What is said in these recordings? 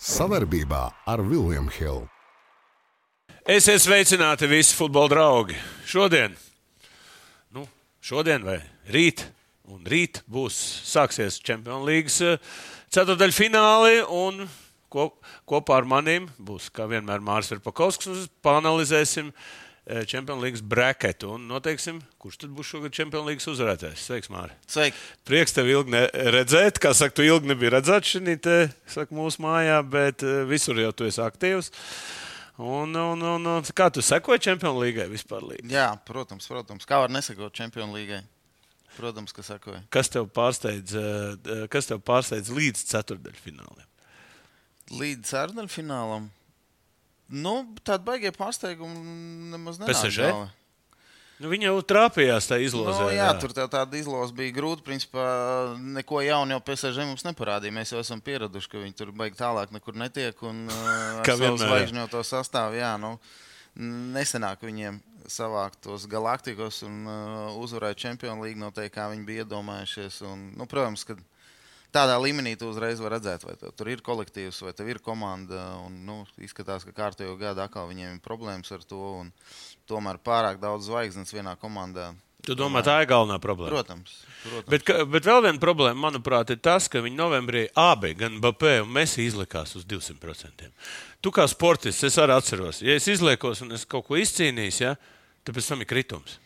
Savarbībā ar Vilniņu Hildu. Esiet sveicināti visi futbola draugi. Šodien, nu, šodien vai rīt, un rīt būs sāksies Champions League ceturdaļfināli. Kop, kopā ar maniem būs, kā vienmēr, Mārcis Kalniņš. Mēs panelizēsim Champions League braketu un noteiksim, kurš tad būs šogad Champions League uzvarētājs. Sveiks, Mārtiņ! Sveiki! Prieks tevi ilgi redzēt. Kā saka, tu ilgi nebija redzēts šeit, mūsu mājā, bet visur jau tu esi aktīvs. Un, un, un, un kā tu sekoji Champions League vispār? Līdzi? Jā, protams, protams. Kā var nesakot Champions League? Protams, ka sekoju. Kas tev pārsteidz, kas tev pārsteidz līdz ceturdaļfinālam? Līdz ceturdaļfinālam? Nu, tāda baigie pārsteiguma nemaz nebija. PSG? Nu, viņa jau trāpījās tajā izlozē. Nu, jā, jā, tur tā, tāda izloze bija grūta. Principā neko jaunu jau PSG mums neparādīja. Mēs jau esam pieraduši, ka viņi tur baigi tālāk nekur netiek. Un, Kā vienmēr. Zvaigžņu to sastāvu, jā, nu, nesenāk viņiem savākt tos galaktikos un uh, uzvarēt Champions League noteikti, kā viņi bija iedomājušies. Un, nu, protams, ka tādā līmenī tu uzreiz vari redzēt, vai tur ir kolektīvs, vai tev ir komanda. Un, nu, izskatās, ka kārtējo gadu atkal viņiem ir problēmas ar to. Un, tomēr pārāk daudz zvaigznes vienā komandā. Tu domā, tā ir galvenā problēma? Protams. protams. Bet, ka, bet vēl viena problēma, manuprāt, ir tas, ka viņi novembrī abi, gan Bapē un Messi, izlikās uz 200%. Tu kā sportists, es arī atceros, ja es izliekos un es kaut ko izcīnīju, ja, tad pēc tam ir kritums.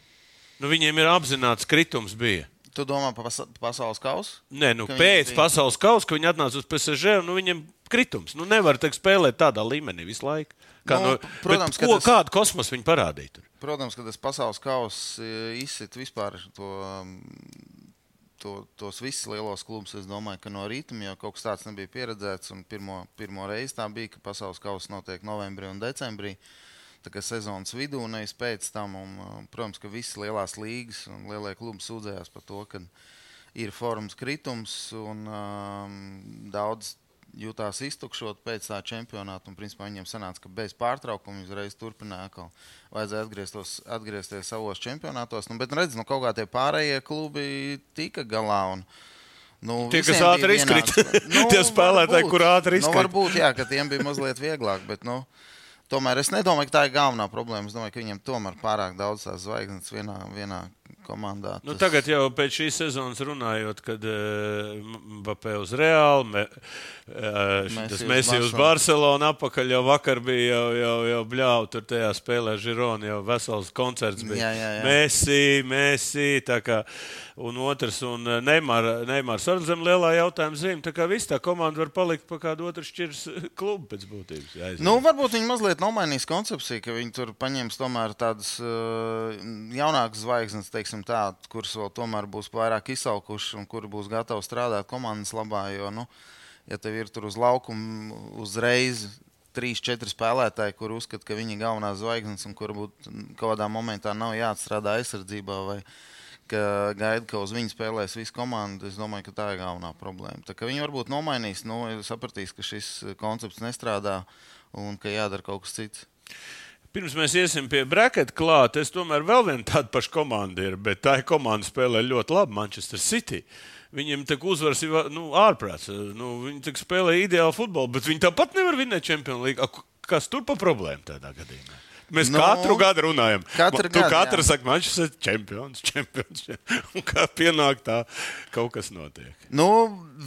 Nu, viņiem ir apzināts kritums. Bija. Tu domā par pas pasaules kausu? Nē, nu, pēc bija... pasaules kausa, ka viņi atnāca uz PSG, nu, viņiem kritums. Nu, nevar teikt, spēlēt tādā līmenī visu laiku. Kā, nu, nu, protams, ko, tas, kādu kosmosu viņi parādīja? Tur? Protams, ka tas pasaules kausa izsit vispār to, to, tos visus lielos klubus. Es domāju, ka no rīta jau kaut kas tāds nebija pieredzēts. Pirmo, pirmo reizi tā bija, ka pasaules kausa notiek novembrī un decembrī. Kā sezonas vidū, nevis pēc tam. Un, protams, ka visas lielās līgas un lielie klubi sūdzējās par to, ka ir formas kritums un um, daudz jutās iztukšot pēc tā čempionāta. Un, principā, viņiem sanāca, ka bez pārtraukuma viņi uzreiz turpināja atkal. Vajadzēja atgrieztos, atgriezties savos čempionātos. Nu, bet, nu, redz, nu, kaut kā tie pārējie klubi tika galā. Un, Nu, tie, kas ātri izkrita, nu, tie spēlētāji, kur ātri izkrita. Nu, varbūt, jā, ka tiem bija mazliet vieglāk, bet, nu, tomēr es nedomāju, ka tā ir galvenā problēma. Es domāju, ka viņiem tomēr pārāk daudz tās zvaigznes vienā, vienā komandā. Tas... Nu, tagad jau pēc šīs sezonas runājot, kad uh, Mbappé uz Reāli, me, uh, tas Messi uz Barcelonu apakaļ jau vakar bija jau, jau, jau bļāvu, tur tajā spēlē Žironi jau vesels koncerts bija. Jā, jā, jā. Messi, Messi, tā kā, un otrs, un Neimārs Neimār ar zem lielā jautājuma zīme, tā kā viss tā komanda var palikt pa kādu otru šķirs klubu pēc būtības. Jāizvien. Nu, varbūt viņi mazliet nomainīs koncepciju, ka viņi tur paņems tomēr tādas uh, jaunākas zvaigznes, teiksim, tā, kuras vēl tomēr būs vairāk izsalkušas un kuri būs gatavi strādāt komandas labā. Jo, nu, ja tev ir tur uz laukuma uzreiz trīs, četri spēlētāji, kur uzskata, ka viņi ir galvenās zvaigznes un kur būtu kaut kādā momentā nav jāatstrādā aizsardzībā. Vai, ka gaida, ka uz viņu spēlēs visa komanda. Es domāju, ka tā ir galvenā problēma. Tā, viņi varbūt nomainīs, nu, sapratīs, ka šis koncepts nestrādā un ka jādara kaut kas cits. Pirms mēs iesim pie braketa klāta, es tomēr vēl viena tāda paša komanda ir, bet tā komanda spēlē ļoti labi Manchester City. Viņiem tā uzvaras ir nu, ārprāts. Nu, viņi spēlē ideālu futbolu, bet viņi tāpat nevar vinēt Champions League. Kas tur pa problēmu tādā gadījumā? Mēs nu, katru gadu runājam. Katru tu gadu, katru jā. saki, man šis ir čempions, čempions. Un kā pienāk tā, kaut kas notiek. Nu,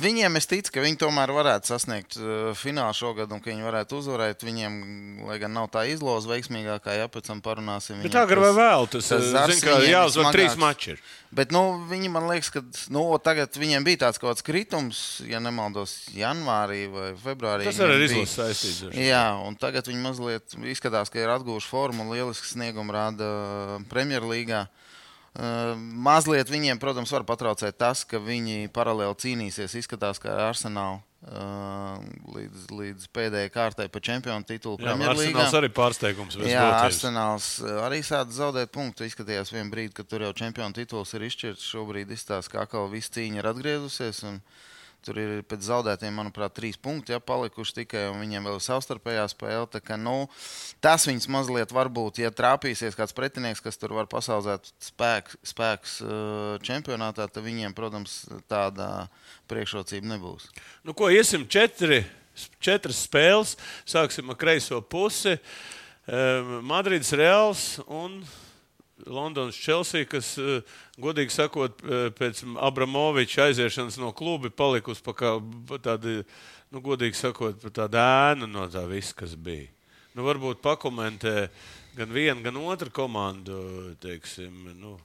viņiem es ticu, ka viņi tomēr varētu sasniegt uh, finālu šogad un ka viņi varētu uzvarēt. Viņiem, lai gan nav tā izloze veiksmīgākā, ja pēc tam parunāsim. Bet agrāk vai vēl tas, tas zin, ka jāuzvar trīs mači. Bet nu, viņi man liekas, ka nu, tagad viņiem bija tāds kaut kāds kritums, ja nemaldos, janvārī vai februārī. Tas arī ir izlases saistīts. Jā, un tagad viņi mazliet izskatās, ka ir atguvuši formu lielisku sniegumu rāda Premjerlīgā. Uh, mazliet viņiem, protams, var patraucēt tas, ka viņi paralēli cīnīsies. Izskatās, ka ar Arsenālu uh, līdz, līdz pēdējai kārtai pa čempionu titulu. Jā, Arsenāls arī pārsteigums. Jā, Arsenāls arī sāka zaudēt punktu. Izskatījās vienā brīdī, kad tur jau čempionu tituls ir izšķirts. Šobrīd izstāsta, ka atkal viss cīņa ir atgriezusies. Un, uh, Tur ir pēc zaudētiem, manuprāt, trīs punkti ja, palikuši tikai, un viņiem vēl ir savstarpējā spēle. Tā, ka, nu, tas viņus mazliet varbūt, ja trāpīsies kāds pretinieks, kas tur var pasaudzēt spēks, spēks čempionātā, tad viņiem, protams, tāda priekšrocība nebūs. Nu, ko iesim četri? četras spēles. Sāksim ar kreiso pusi. Madrids Reāls un Londonas Chelsea, kas, uh, godīgi sakot, uh, pēc Abramoviča aiziešanas no kluba palikusi pa kā tāda, nu, godīgi sakot, tāda ēna no tā visa, kas bija. Nu, varbūt pakomentē gan viena, gan otra komanda, teiksim, nu,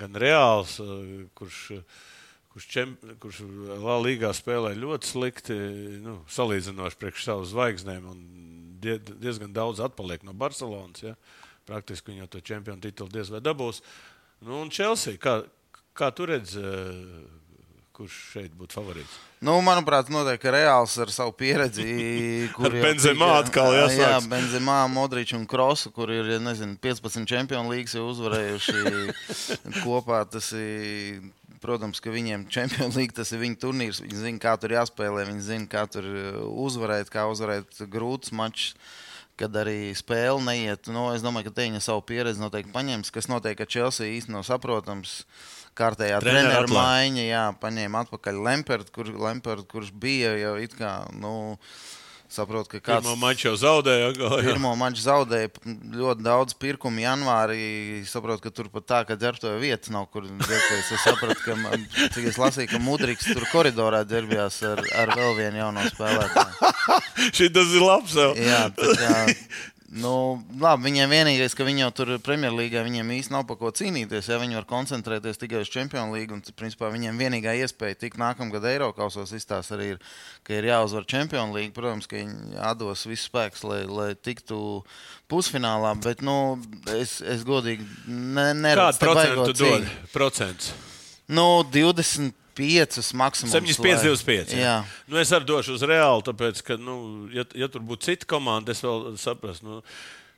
gan Reāls, uh, kurš. Kurš, čem, kurš Latvijā spēlē ļoti slikti, nu, salīdzinoši priekš savu zvaigznēm, un diezgan daudz atpaliek no Barcelonas. Ja? Uh, Praktiski viņi jau to čempionu titulu diez vai dabūs. Nu, un Chelsea, kā, kā tu redzi, eh, kurš šeit būtu favorīts? Nu, manuprāt, noteikti Reāls ar savu pieredzi. Ar Benzemā atkal jāsaka. Jā, Benzemā, Modričs un Krosu, kur ir nezinu, 15 čempionu līgas jau uzvarējuši kopā. Ir, protams, ka viņiem čempionu līga tas ir viņu turnīrs. Viņi zina, kā tur jāspēlē, viņi zina, kā tur uzvarēt, kā uzvarēt grūtus mačus kad arī spēle neiet. Nu, es domāju, ka Teņa savu pieredzi noteikti paņems. Kas notiek, ka Chelsea īstenībā saprotams. Kārtējā treniņa maiņa, jā, paņēma atpakaļ Lempertu, kur, Lempert, kurš bija jau it kā. Nu, Saprotu, ka kāds pirmo maču jau zaudēja. Jā. Pirmo maču zaudēja ļoti daudz pirkumu janvārī. Saprotu, ka tur pat tā, ka dzertoja vietas nav, kur dzerties. Es sapratu, ka, cik es lasīju, ka Mudriks tur koridorā dzerbjās ar, ar vēl vienu jauno spēlētāju. Šī tas ir labs. Jau. Jā, tā kā Nu, labi, viņiem vienīgais, ka viņi jau tur Premjerlīgā viņiem īstenībā nav par ko cīnīties. Ja viņi var koncentrēties tikai uz Champions League, un principā viņiem vienīgā iespēja tikt nākamgad Eiropasos izstāsta arī ir, ka ir jāuzvar Champions League. Protams, ka viņi atdos visu spēku, lai, lai tiktu pusfinālā, bet nu, es, es godīgi ne, neredzu, kādu procentu dod. Procents. Nu, 20. 5, maksimums. 75, 25. Jā. Nu, es arī došu uz reāli, tāpēc, ka, nu, ja, ja tur būtu cita komanda, es vēl saprastu. Nu,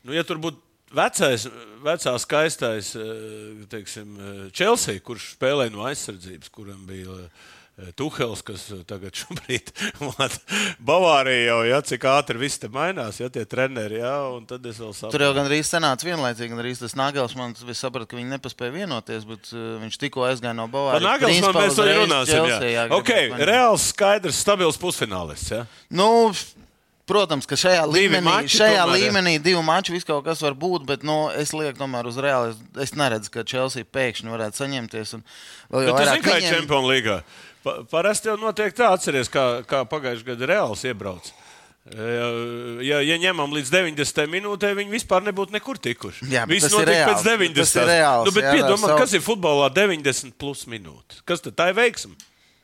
nu, ja tur būtu vecais, vecā skaistais, eh, teiksim, eh, Chelsea, kurš spēlēja no aizsardzības, kuram bija Tuhels, kas eh, tagad šobrīd Bavārijā jau ir, ja, cik ātri viss te mainās, ja tie treneri, ja, un tad es vēl saprotu. Tur jau gandrīz sanāca vienlaicīgi, gan arī tas Nagels, man saprata, ka viņi nepaspēja vienoties, bet uh, viņš tikko aizgāja no Bavārijas. Par Nagels man mēs arī runāsim, jā. jā ok, reāls, skaidrs, stabils pusfinālists, ja? Nu, Protams, ka šajā divi līmenī, mači, šajā tomēr, līmenī divu maču viss kaut kas var būt, bet nu, es lieku tomēr uz reāli. Es, neredzu, ka Chelsea pēkšņi varētu saņemties. Vēl jau vairāk kā viņiem... Čempionu līgā. Pa, parasti jau notiek tā, atcerieties, kā, kā pagājušajā gadā Reāls iebrauc. Ja, ja ņemam līdz 90 minūtē, viņi vispār nebūtu nekur tikuši. Jā, Viss notiek pēc 90. Tas ir reāls. Nu, bet piedomā, savu... kas ir futbolā 90 plus minūtes? Kas tad tā ir veiksme?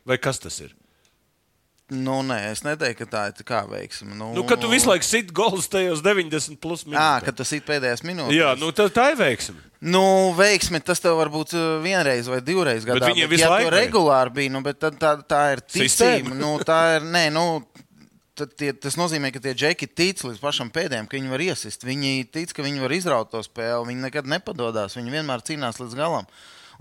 Vai kas tas ir? Nu, nē, es neteiktu, ka tā ir kā veiksme. Nu, nu, kad tu visu laiku sit gols tajos 90 plus minūtēs. Jā, kad tu sit pēdējās minūtēs. Jā, nu, tā, tā ir veiksme. Nu, veiksmi tas tev var būt uh, vienreiz vai divreiz gadā. Bet viņiem visu ja laiku regulāri bija, nu, bet tā, tā, tā ir ticība. Nu, tā ir, nē, nu, tie, tas nozīmē, ka tie džeki tic līdz pašam pēdējiem, ka viņi var iesist. Viņi tic, ka viņi var izraut to spēli. Viņi nekad nepadodas. Viņi vienmēr cīnās līdz galam.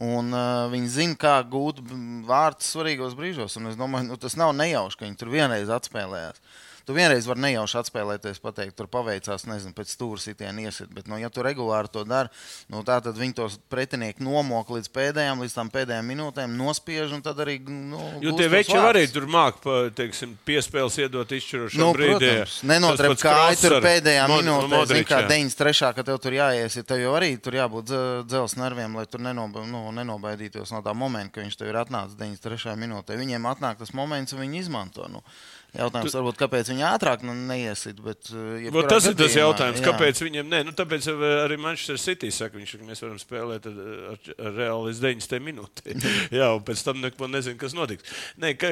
Un, uh, viņi zina, kā gūt vārdus svarīgos brīžos. Un es domāju, nu, tas nav nejauši, ka viņi tur vienreiz atspēlējās. Tu vienreiz vari nejauši atspēlēties, pateikt, tur paveicās, nezinu, pēc stūra sitiena iesit. Bet, nu, ja tu regulāri to dari, nu, tā tad viņi tos pretinieki nomok līdz pēdējām, līdz tam pēdējām minūtēm, nospiež un tad arī. Nu, jo tie veči arī tur māk, teiksim, piespēles iedot izšķirošanu nu, brīdī. Nenotrep kāju tur pēdējā mod, minūtē, zin, kā 93. ka tev tur jāiesiet, tev jau arī tur jābūt dzels nerviem, lai tur nenoba, nu, nenobaidītos no tā momenta, ka viņš tev ir atnācis 93. minūtē. Viņiem atnāk tas moments, un viņi izmanto. Nu. Jautājums, tu... varbūt, kāpēc viņi ātrāk nu, neiesit. Bet, ja tas ir tas jautājums, jā. kāpēc viņiem nē, nu, tāpēc arī Manchester City saka, viņš, ka mēs varam spēlēt ar, ar, ar reāli līdz 90 minūtēm. jā, un pēc tam neko nezinu, kas notiks. Nē, ka,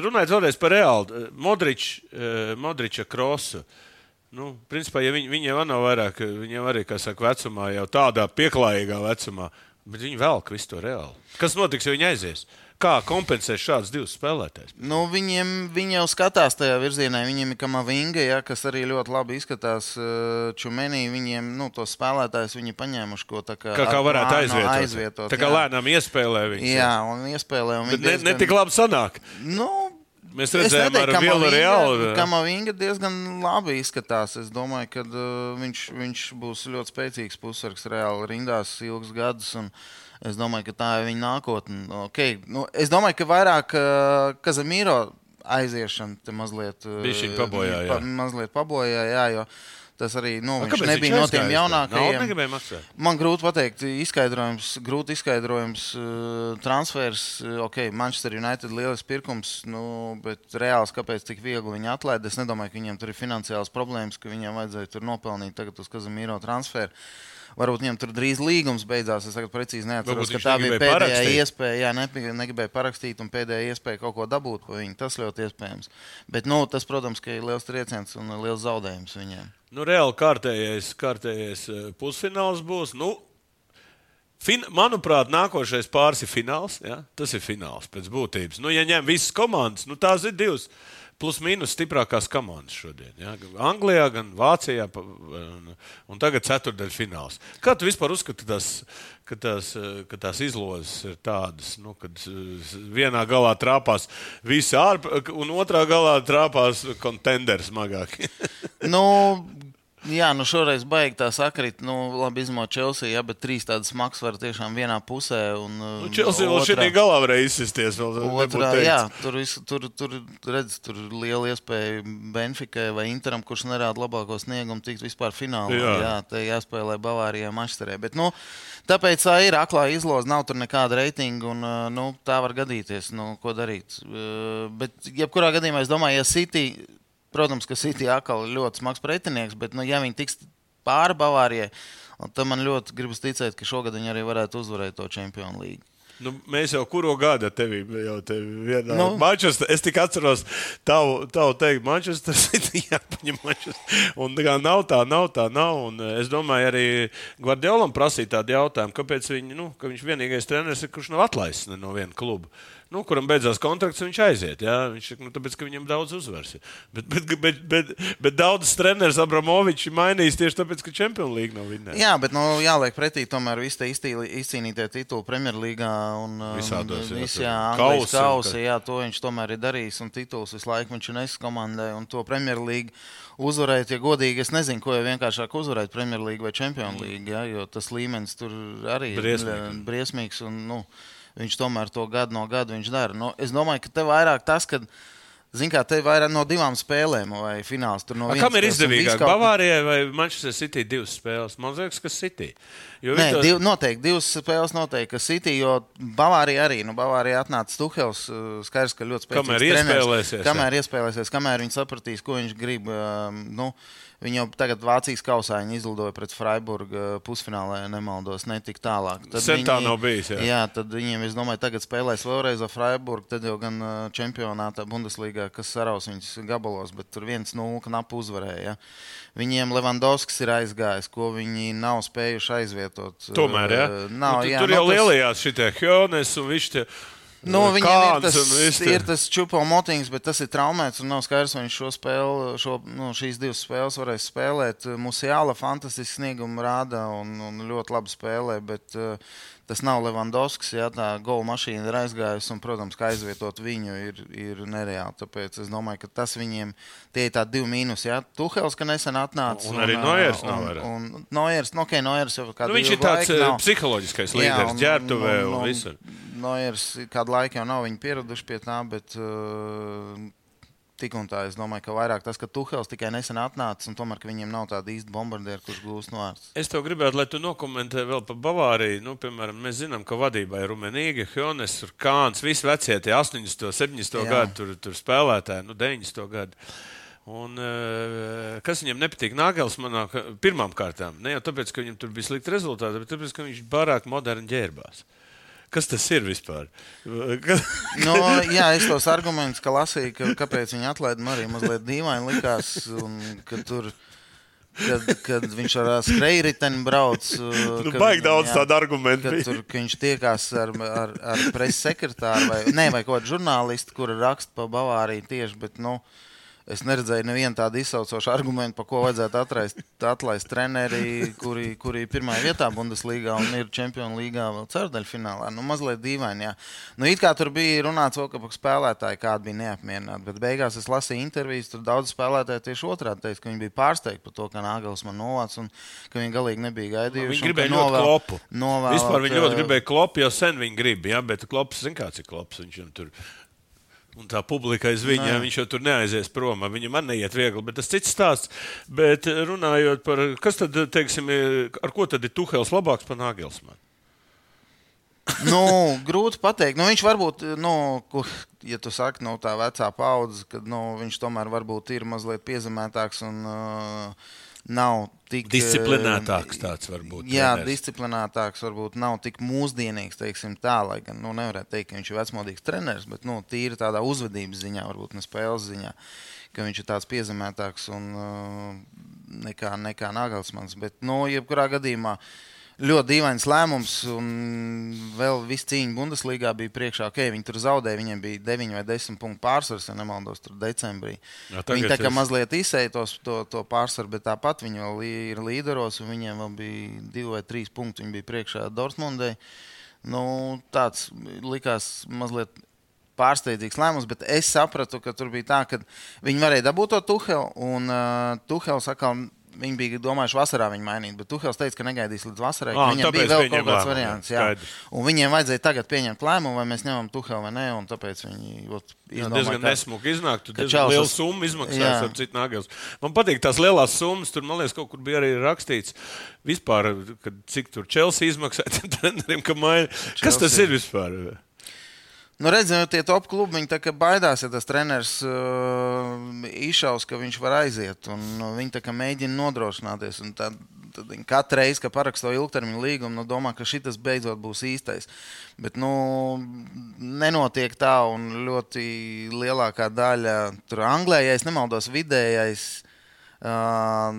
runājot vēlreiz par reāli, Modrič, Modriča krosu. Nu, principā, ja viņi, viņiem nav vairāk, viņiem arī, kā saka, vecumā, jau tādā pieklājīgā vecumā, bet viņi velk visu to reāli. Kas notiks, ja viņi aizies? Kā kompensēt šādus divus spēlētājus? Nu, viņiem, viņi jau skatās tajā virzienā. Viņiem ir Kamavinga, ja, kas arī ļoti labi izskatās. Eh, Čumenī viņiem nu, tos spēlētājus viņi paņēmuši, ko tā kā, kā, kā varētu aizvietot. aizvietot. Tā kā jā. lēnām iespēlē viņus. Jā, un iespēlē. Un Bet ne, diezgan... ne tik labi sanāk. Nu, Mēs redzējām, ka Kamavinga diezgan labi izskatās. Es domāju, ka uh, viņš, viņš būs ļoti spēcīgs pusargs reāli rindās ilgus gadus. Un, uh, Es domāju, ka tā ir viņa nākotne. Okay. Nu, es domāju, ka vairāk uh, Kazemīro aiziešana te mazliet, uh, pabojā, jā. pa, mazliet pabojā, jā, jo tas arī nu, A, viņš nebija no tiem jaunākajiem. maksāt. Man grūti pateikt, izskaidrojums, grūti izskaidrojums, uh, transfers, ok, Manchester United lielisks pirkums, nu, bet reāls, kāpēc tik viegli viņi atlaida, es nedomāju, ka viņiem tur ir finansiāls problēmas, ka viņiem vajadzēja tur nopelnīt tagad uz Kazamīro transferu. Varbūt viņam tur drīz līgums beidzās. Es tagad precīzi neatceros, ka tā bija pēdējā parakstīt. iespēja. Jā, nepi- negribēja parakstīt un pēdējā iespēja kaut ko dabūt par viņu. Tas ļoti iespējams. Bet nu, tas, protams, ir liels trieciens un liels zaudējums viņiem. Nu, reāli kārtējais, kārtējais eh, pusfināls būs. Nu, fin, manuprāt, nākošais pāris ir fināls. Ja? Tas ir fināls pēc būtības. Nu, ja ņem visas komandas, nu, tās ir divas. Plus mīnus stiprākās komandas šodien. Ja? Gan Anglijā, gan Vācijā. Un, un tagad ceturdaļfināls. Kā tu vispār uzskati, ka tās, ka tās, ka tās izlozes ir tādas, nu, kad vienā galā trāpās visi ārpus, un otrā galā trāpās kontenderi smagāki? nu, jā, nu šoreiz baigi tā sakrit. Nu, labi, izņemot Chelsea, jā, bet trīs tādas smagas var tiešām vienā pusē. Un, Nu, Chelsea vēl šī galā varēja izsisties. Vēl, Otrā, jā, tur, visu, tur, tur, redz, tur liela iespēja Benfikai vai Interam, kurš nerāda labāko sniegumu, tikt vispār finālā. Jā. Jā, te jāspēlē Bavārijā, Mašterē. Bet, nu, tāpēc tā ir aklā izloze, nav tur nekāda reitinga, un ā, nu, tā var gadīties. Nu, ko darīt? Ā, Bet, jebkurā gadījumā, es domāju, ja City, protams, ka City atkal ir ļoti smags pretinieks, bet, nu, ja viņi tiks pāri Bavārijai, tad man ļoti gribas ticēt, ka šogad viņi arī varētu uzvarēt to Champions League. Nu, mēs jau kuru gadu tevi jau tevi vienā Nu. Manchester, es tikai atceros tavu, tavu teikt, Manchester City jāpaņem Manchester. Un tā nav tā, nav tā, nav. Un eh, es domāju, arī Guardiolam prasīja tādu jautājumu, kāpēc viņi, nu, ka viņš vienīgais treneris ir, kurš nav atlaists no viena kluba. Nu, kuram beidzās kontrakts, viņš aiziet. Jā? Viņš saka, nu, tāpēc, ka viņam daudz uzvaras. ir. Bet, bet, bet, bet, bet daudzas treneris Abramovičs ir mainījis tieši tāpēc, ka Champions League nav vinnējis. Jā, bet nu, jāliek pretī tomēr visi tie izcīnītie tituli Premjerlīgā un uh, Visādos, jā, kausi Jā, to viņš tomēr ir darījis un tituls visu laiku viņš ir nesis komandai un to Premjerlīgu uzvarēt, ja godīgi, es nezinu, ko jau vienkāršāk uzvarēt Premjerlīgu vai Champions League, jā, jo tas līmenis tur arī ir Briesmīgi. ļa- briesmīgs un nu, viņš tomēr to gadu no gada viņš dara. Nu, es domāju, ka te vairāk tas, ka Ziniet, kā te ir vairāk no divām spēlēm, vai fināls tur no A, vienas kam ir izdevīgāk? kaut- Bavārijai vai Manchester City divas spēles? Man liekas, ka City. Jo Nē, to- div, noteikti divas spēles, noteikti, City, jo Bavārija arī, nu, Bavārija atnāca Tuhels, uh, skaidrs, ka ļoti spēcīgs. Kamēr treneris. iespēlēsies, jā. Kamēr iespēlēsies, kamēr viņi sapratīs, ko viņš grib. um, Nu, viņi jau tagad Vācijas kausā viņi izlidoja pret Freiburgu uh, pusfinālā, ja nemaldos, netik tālāk. Sen tā nav bijis, jā. Jā, tad viņiem, es domāju, tagad spēlēs vēlreiz ar Freiburgu, tad jau gan uh, čempionātā Bundeslīgā, kas saraus viņus gabalos, bet tur viens nulle knapi uzvarēja. Ja. Viņiem Levandovskis ir aizgājis, ko viņi nav spējuši aizvietot. Tomēr, ja? Uh, Nav, nu, tu- jā, tur nu, jau tas- lielajās šitie Hjones un viņš te. Nu, viņam ir tas, ir tas čupo motings, bet tas ir traumēts. Nav skaidrs, vai viņš šo spēli, šo, nu, šīs divas spēles varēs spēlēt. Musiāla fantastisks sniegums rāda un, un ļoti labi spēlē, bet uh, tas nav Levandovskis. Jā, tā gola mašīna ir aizgājusi, un, protams, ka aizvietot viņu ir, ir nereāli. Tāpēc es domāju, ka tas viņiem tie ir tādi divi mīnus. Jā, Tuhels, ka nesen atnāca. Un arī ā, Neuers nav un- vairāk. Un Noiers, nu, ok, Noiers jau kādu Nu, viņš ir tāds laiku eh, nav. psiholoģiskais līderis, un- ģērbtuvē un- un un- visur. Noiers kādu laiku jau nav viņi pieraduši pie tā, bet uh, tik un tā es domāju, ka vairāk tas, ka Tuhels tikai nesen atnācis un tomēr ka viņiem nav tāda īsta bombardiera, kurš gūst no ārsta. Es tev gribētu, lai tu nokomentē vēl par Bavāriju. Nu, piemēram, mēs zinām, ka vadībā ir Rumenīga, Hjones, Kāns, visi vecie tie 80, 70 Jā. gadu tur, tur spēlētāji, nu, 90 gadu. Un, eh, kas viņam nepatīk? Nāgels manā pirmām kārtām. Ne jau tāpēc, ka viņam tur bija slikti rezultāti, bet tāpēc, ka viņš pārāk moderni ģērbās. Kas tas ir vispār? Kas... Nu, jā, es tos argumentus, ka lasīju, ka, kāpēc viņi atlaida, man arī mazliet dīvaini likās. un Tur, kad, kad viņš ar skrejriteni brauc. uh, Nu, baigi daudz tādu argumentu. Ka, bija. tur, ka viņš tiekās ar, ar, ar preses sekretāru vai, ne, vai kaut kādu žurnālistu, kura raksta par Bavāriju tieši. Bet, nu, es neredzēju nevienu tādu izsaucošu argumentu, par ko vajadzētu atlaist, atlaist treneri, kuri, kuri ir pirmā vietā Bundeslīgā un ir Champions League vēl ceturdaļfinālā. Nu, mazliet dīvaini. Jā. Nu, it kā tur bija runāts, ka spēlētāji kādi bija neapmierināti, bet beigās es lasīju intervijas, tur daudz spēlētāji tieši otrādi teica, ka viņi bija pārsteigti par to, ka Nāgels man novāc un ka viņi galīgi nebija gaidījuši. Viņi gribēja ļoti novēl- klopu. novēlot, Vispār viņi ļoti ā, gribēja klopu, jau sen viņi grib. Ja? Bet klops, zin kāds ir klops. Viņš tur. Un tā publika aiz viņa, Nē. viņš jau tur neaizies prom. Viņam man neiet viegli, bet tas cits stāsts. Bet runājot par, kas tad, teiksim, ar ko tad ir Tuhels labāks par Nāgelsmanu? nu, grūti pateikt. Nu, viņš varbūt, nu, ja tu saki, no nu, tā vecā paudze, kad nu, viņš tomēr varbūt ir mazliet piezemētāks un uh, nav tik disciplinētāks. Tāds varbūt. Jā, treners. disciplinētāks, varbūt nav tik mūsdienīgs, teiksim, tā, lai gan nu, nevarētu teikt, ka viņš ir vecmodīgs treneris, bet nu, tīri tādā uzvedības ziņā, varbūt ne spēles ziņā, ka viņš ir tāds piezemētāks un uh, nekā, nekā Nagelsmans. Bet, nu, jebkurā gadījumā. Uh, ļoti dīvains lēmums. Un vēl viss cīņa Bundeslīgā bija priekšā. Okay, viņi tur zaudēja. Viņiem bija 9 vai 10 punktu pārsvars, ja nemaldos, tur decembrī. Jā, viņi tā kā es... mazliet izsēja tos, to, to pārsvaru, bet tāpat viņi vēl ir līderos. Viņiem vēl bija 2 vai 3 punkti. Viņi bija priekšā Dortmundai. Nu, tāds likās mazliet pārsteidzīgs lēmums, bet es sapratu, ka tur bija tā, ka viņi varēja dabūt to Tuhelu, un uh, Tuhels atkal Viņi bija domājuši, vasarā viņu mainīt, bet Tuhels teica, ka negaidīs līdz vasarai. Ah, viņam bija vēl kaut kāds variants. Jā. Un viņiem vajadzēja tagad pieņemt lēmumu, vai mēs ņemam Tuhelu vai nē. Tāpēc viņi ot, izdomāja, diezgan nesmuki iznāk. Tur diezgan liela summa izmaksās ar citu nagels. Man patīk tās lielās summas. Tur, man liekas, kaut kur bija arī rakstīts, vispār, kad, cik tur Chelsea izmaksāja trenerim, ka maina. Kas tas ir vispār? Nu, redzam, tie top klubi viņi baidās, ja tas treneris uh, izšaus, ka viņš var aiziet. Nu, viņi mēģina nodrošināties. Tad, tad viņi katru reizi, kad paraksto ilgtermiņa līgumu, nu, domā, ka šis beidzot būs īstais. Bet nu, nenotiek tā, un ļoti lielākā daļa tur Anglijā, ja nemaldos, vidējais. Uh,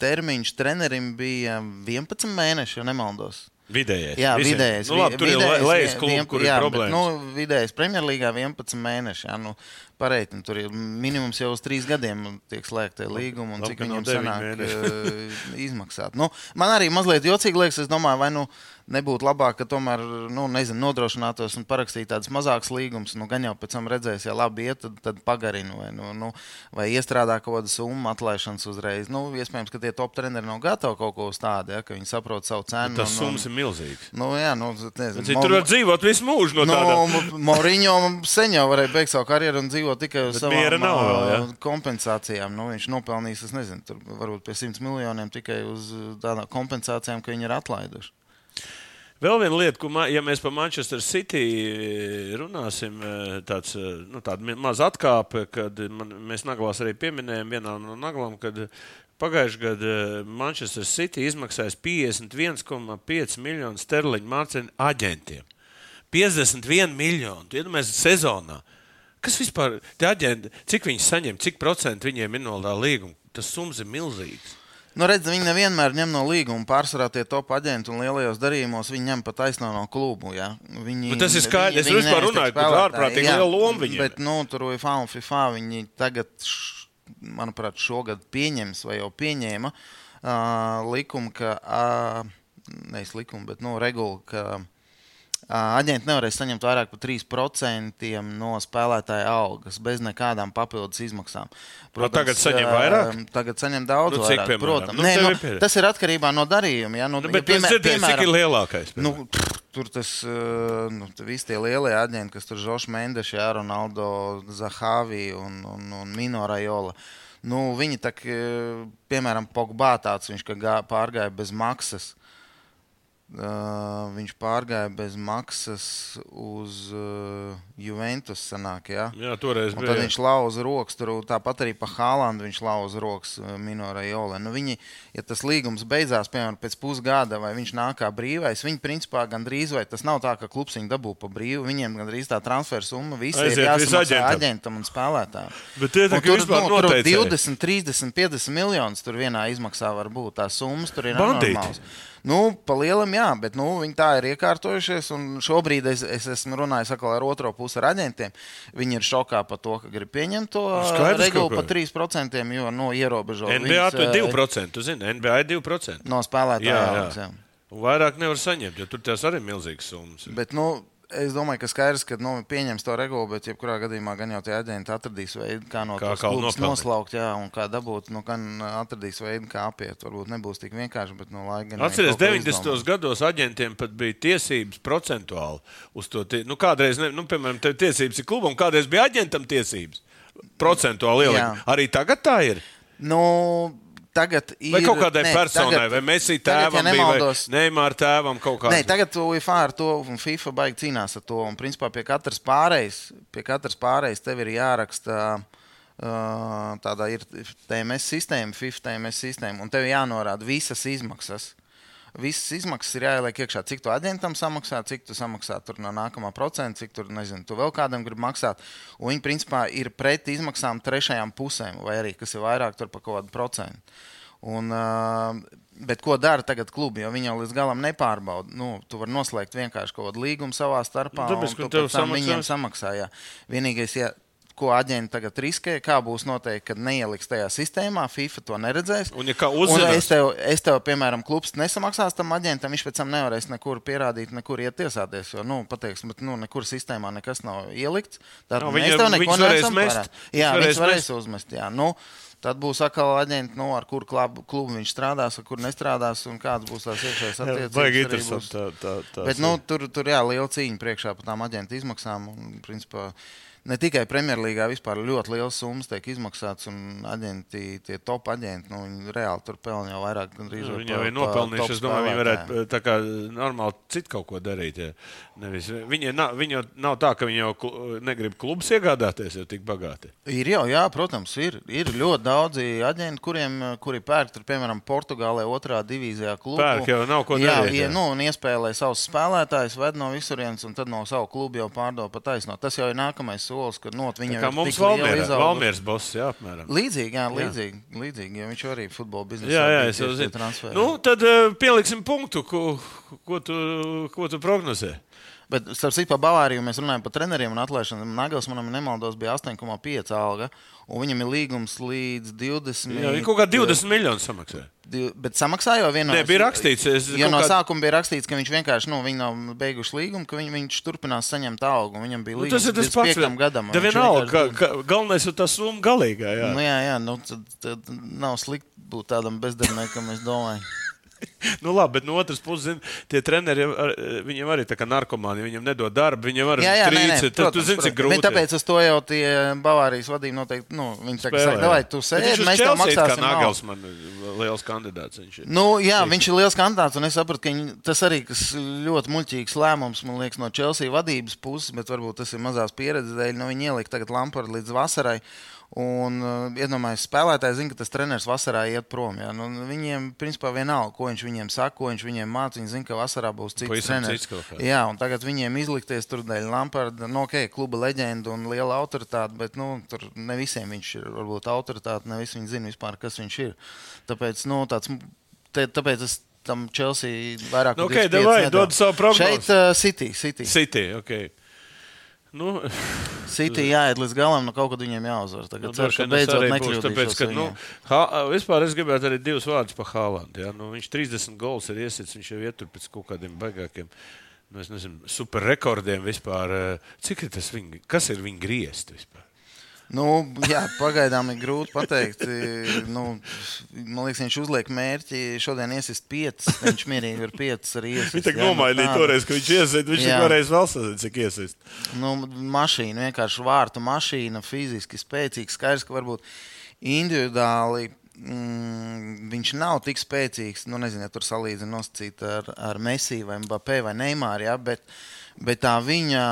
termiņš trenerim bija 11 mēneši, ja nemaldos. Vidējais. Jā, visiem. vidējais. Nu, labi, tur vidējais, ir lejas klubi, kur jā, ir problēmas. Bet, nu, vidējais Premjerlīgā 11 mēneši. Jā, nu, pareiķi, tur ir minimums jau uz trīs gadiem tiek slēgta līguma, un labi, cik viņam sanāk uh, izmaksāt. Nu, man arī mazliet jocīgi liekas, es domāju, vai nu. Uh, nebūtu labāk, ka tomēr nu, nezinu, nodrošinātos un parakstītu tādas mazākas līgumas. Nu, gan jau pēc tam redzēs, ja labi iet, tad, tad pagarina vai, nu, nu, vai iestrādā kaut kādu summu atlaišanas uzreiz. Nu, iespējams, ka tie top treneri nav gatavi kaut ko uz tādu, ja, ka viņi saprot savu cenu. Tas summas ir milzīgs. Nu, jā, nu, nezinu, Cik, tur var dzīvot visu mūžu no nu, Moriņo sen jau varēja beigt savu karjeru un dzīvot tikai uz savām nav, vēl, ja? kompensācijām. Nu, viņš nopelnīs, es nezinu, tur varbūt pie 100 miljoniem tikai uz tādām kompensācijām, ka viņi ir atlaiduši. Vēl viena lieta, ko, ja mēs par Manchester City runāsim, eh, tāds, eh, nu, tāda maza atkāpe, kad man, mēs Naglās arī pieminējām vienā no Naglām, kad pagājušajā gadā eh, Manchester City izmaksājas 51,5 miljonu sterliņu mārciņu aģentiem. 51 miljonu, iedomājieties, sezonā. Kas vispār ir aģenti? Cik viņi saņem, cik procentu viņiem ir no tā līguma? Tas summas ir milzīgs. Nu, redz, viņi nevienmēr ņem no līguma. Pārsvarā tie top aģenti un lielajos darījumos viņi ņem pat taisno no klubu. Ja? Viņi, bet tas ir skaidrs. Es vispār runāju par ārprātīgi lielu lomu viņiem. Bet, nu, tur FIFA un FIFA viņi tagad, manuprāt, šogad pieņems vai jau pieņēma uh, likumu, ka, uh, nevis likumu, bet, nu, regulu, ka Aģenti nevarēs saņemt vairāk par 3% no spēlētāja algas bez nekādām papildus izmaksām. Protams, no tagad saņem vairāk? Tagad saņem daudz nu, cik, vairāk. Protams, nu, Nē, nu, tas ir atkarībā no darījuma. Ja? Nu, nu, bet ja, piemēr, dzirdēju, piemēram, cik ir lielākais? Nu, pff, tur tas nu, visi tie lielie aģenti, kas tur Žošs Mendeši, Ronaldo Zahāvi un, un, un Mino Rajola. Nu, viņi tā, piemēram, Pogbā tāds, viņš pārgāja bez maksas. Uh, viņš pārgāja bez maksas uz uh, Juventus. Sanāk, ja? Jā, toreiz bija. Tad viņš lauza rokas, tur tāpat arī pa Hālandu viņš lauza rokas uh, Minorai Jolē. Nu, viņi, ja tas līgums beidzās, piemēram, pēc pusgada, vai viņš nāk kā brīvais, viņi principā gandrīz vai tas nav tā, ka klubs viņu dabū pa brīvu. Viņiem gandrīz tā transfer summa visi Aiziet, ir jāsamaksā aģentam un spēlētājam. Bet tie, tā, un tur, nu, tur 20, 30, 50 miljonus tur vienā izmaksā var būt. Tās summas tur ir normālas. Nu, pa lielam, jā, bet nu, viņi tā ir iekārtojušies. Šobrīd es, es esmu runājis ar otro pusi ar aģentiem. Viņi ir šokā par to, ka grib pieņemt to Skaidrs, regulu par 3%, jo nu, ierobežo. NBA viņas, ir 2%. Tu zini, NBA ir 2%. No. Un vairāk nevar saņemt, jo tur tās arī ir milzīgas summas. Bet, nu, Es domāju, ka skaidrs, ka nu, pieņems to regulu, bet jebkurā gadījumā gan jau tie aģenti atradīs veidu, kā no Kā nopelnīt. noslaukt, jā, un kā dabūt, nu, gan atradīs veidu, kā apiet. Varbūt nebūs tik vienkārši, bet no laika Atcerieties, kaut ko 90. izdomā. gados aģentiem pat bija tiesības procentuāli uz to. Tie, nu, kādreiz, ne, nu, piemēram, tev tiesības ir klubam, kādreiz bija aģentam tiesības. Procentuāli ielikt. Arī tagad tā ir. Nu, tagad ir. Vai kaut kādai nē, personai, tagad- vai Messi tagad, tēvam, ja bija, vai Neimāra tēvam kaut kādā Nē, tagad UEFA ar to un FIFA baigi cīnās ar to. Un, principā, pie katras pārējas, pie katras pārējas tev ir jāraksta. Uh, tādā ir TMS sistēma, FIFA TMS sistēma, un tev jānorāda visas izmaksas. Visas izmaksas ir jāieliek iekšā, cik tu aģentam samaksā, cik tu samaksā tur no nākamā procenta, cik tur, nezinu, tu vēl kādam gribi maksāt. Un viņi, principā, ir pret izmaksām trešajām pusēm, vai arī, kas ir vairāk par kaut kādu procentu. Un, bet ko dara tagad klubi? Jo viņi jau līdz galam nepārbauda. Nu, tu vari noslēgt vienkārši kaut kādu līgumu savā starpā. Nu, tāpēc, un tu pēc tam samaksās. viņiem samaksā. Jā. Vienīgais, ja, ko aģenti tagad riskē, kā būs noteikti, kad neieliks tajā sistēmā, FIFA to neredzēs. Un, ja Un es tev, es tev, piemēram, klubs nesamaksās tam aģentam, viņš pēc tam nevarēs nekur pierādīt, nekur iet tiesāties. Jo, nu, pateiks, bet, nu, nekur sistēmā nekas nav ielikts. Tad Nu, mēs tev neko mest. parādā. Viņus Jā, viņš varēs uzmest. Jā. Nu, tad būs atkal aģenti, nu, ar kuru klubu, klubu viņš strādās, ar kuru nestrādās, un kādas būs tās iekšējās attiecības. Arī interesanti. Tā, tā, tā, Bet nu, tur, tur jā, liela cīņa priekšā par tām aģentu izmaksām. Un, principā, ne tikai Premjerlīgā, vispār ļoti liels summas tiek izmaksāts. Un aģenti, tie top aģenti, nu, viņi reāli tur pelna jau vairāk. gandrīz Nu, vai Viņi jau ir nopelnījuši. Es domāju, viņi varētu tā kā normāli citu kaut ko darīt. Ja. Nevis, viņi, nav, viņi jau nav tā, ka viņi jau klu- negrib klubus iegādāties, jau tik bagāti. Ir jau, jā, protams, ir, ir ļoti daudzi aģenti, kuriem, kuri pērk, tur, piemēram, Portugālē, otrā divīzijā klubu. Pērk jau nav ko darīt, jā. Jā, nu, un iespēlē savus spēlētājus, ved no visurienes, un tad no savu klubu jau pārdod pa taisno. Tas jau ir nākamais solis, kad not viņam ir mums. Valmieras boss, jā, apmēram. Līdzīgi, jā, līdzīgi, līdzīgi, jo viņš arī futbola biznesā Jā, jā, es jau zinu. Nu, tad uh, pieliksim punktu, ko, ko, tu, ko tu prognozē. Bet, starp citu, par Bavāriju mēs runājam par treneriem un atlaišanu. Nagels, manam nemaldos, bija 8,5 alga, un viņam ir līgums līdz 20. Jā, viņi kaut kā 20 miljonus samaksā. Div- Bet samaksāja jau vienā. Nē, bija rakstīts, es Jo no kā- sākuma bija rakstīts, ka viņš vienkārši, nu, viņi nav beiguši līgumu, ka viņi, viņš turpinās saņemt algu. Viņam bija Nu, līgums tas ir tas līdz pats. piektam gadam. Tā viņš vienalga, ka, ka galvenais ir tas summa galīgā. Jā. Nu, jā, jā, nu, tad, tad nav slikti būt tādam bezdarbniekam, es domāju. Nu, labi, bet no otras puses, zin, tie treneri ar- viņiem arī tā kā narkomāni. Viņam nedod darbu, viņiem arī nē, trīce. Tad tu zini, cik grūti. Bet tāpēc uz to jau tie Bavārijas vadība noteikti, nu, viņi saka, saka, davai, tu sēdi, mēs tev it kā maksāsim. naudu." Nagelsmann, liels kandidāts. Viņš ir. Nu, jā, viņš ir liels kandidāts, un es saprotu, ka viņi, tas arī kas ļoti muļķīgs lēmums, man liekas, no Chelsea vadības puses, bet varbūt tas ir mazās pieredzes dēļ. Nu, viņi ielika tagad Lampardu līdz vasarai. Un, uh, iedomājieties, spēlētāji zina, ka tas treneris vasarā iet prom. Ja? Nu, viņiem, principā, vienalga, ko viņš viņiem saka, ko viņš viņiem māca. Viņi zina, ka vasarā būs cits Pavisam treneris. cits. Jā, un tagad viņiem izlikties tur dēļ Lamparda, nu, ok, kluba leģenda un liela autoritāte, bet nu, tur ne visiem viņš ir varbūt autoritāte, ne visi viņi zina vispār, kas viņš ir. Tāpēc, nu, tāds, te, tāpēc es tam Chelsea vairāk Nu, ok, 25 davai, dod savu prognozi. Šeit uh, City, City. City, ok. Nu, City jāiet līdz galam, nu kaut kad viņiem jāuzvar. Tagad Nu, ceru, ka beidzot nekļūdīšos tāpēc, ka, nu, ha, vispār es gribētu arī divus vārdus par Hālandu. Ja? Nu, viņš 30 gols ir iesits, viņš jau ietur pēc kaut kādiem baigākiem. Nu, es nezinu, superrekordiem vispār. eh, Cik ir tas viņa, kas ir viņa griezti vispār? Nu, jā, pagaidām ir grūti pateikt. Nu, man liekas, viņš uzliek mērķi šodien iesist piecas. Viņš mierīgi ir piecas arī iesist. Viņš tā nu nomainīja tāda- toreiz, ka viņš iesaist. Viņš jau reiz vēl sasprāst, cik iesaist. Nu, mašīna, vienkārši vārtu mašīna, fiziski spēcīga. Skaidrs, ka varbūt individuāli mm, viņš nav tik spēcīgs. Nu, nezinu, ja tur salīdzina nosacīt ar, ar Messi vai Mbappé vai Neimāru, ja, bet, bet tā viņa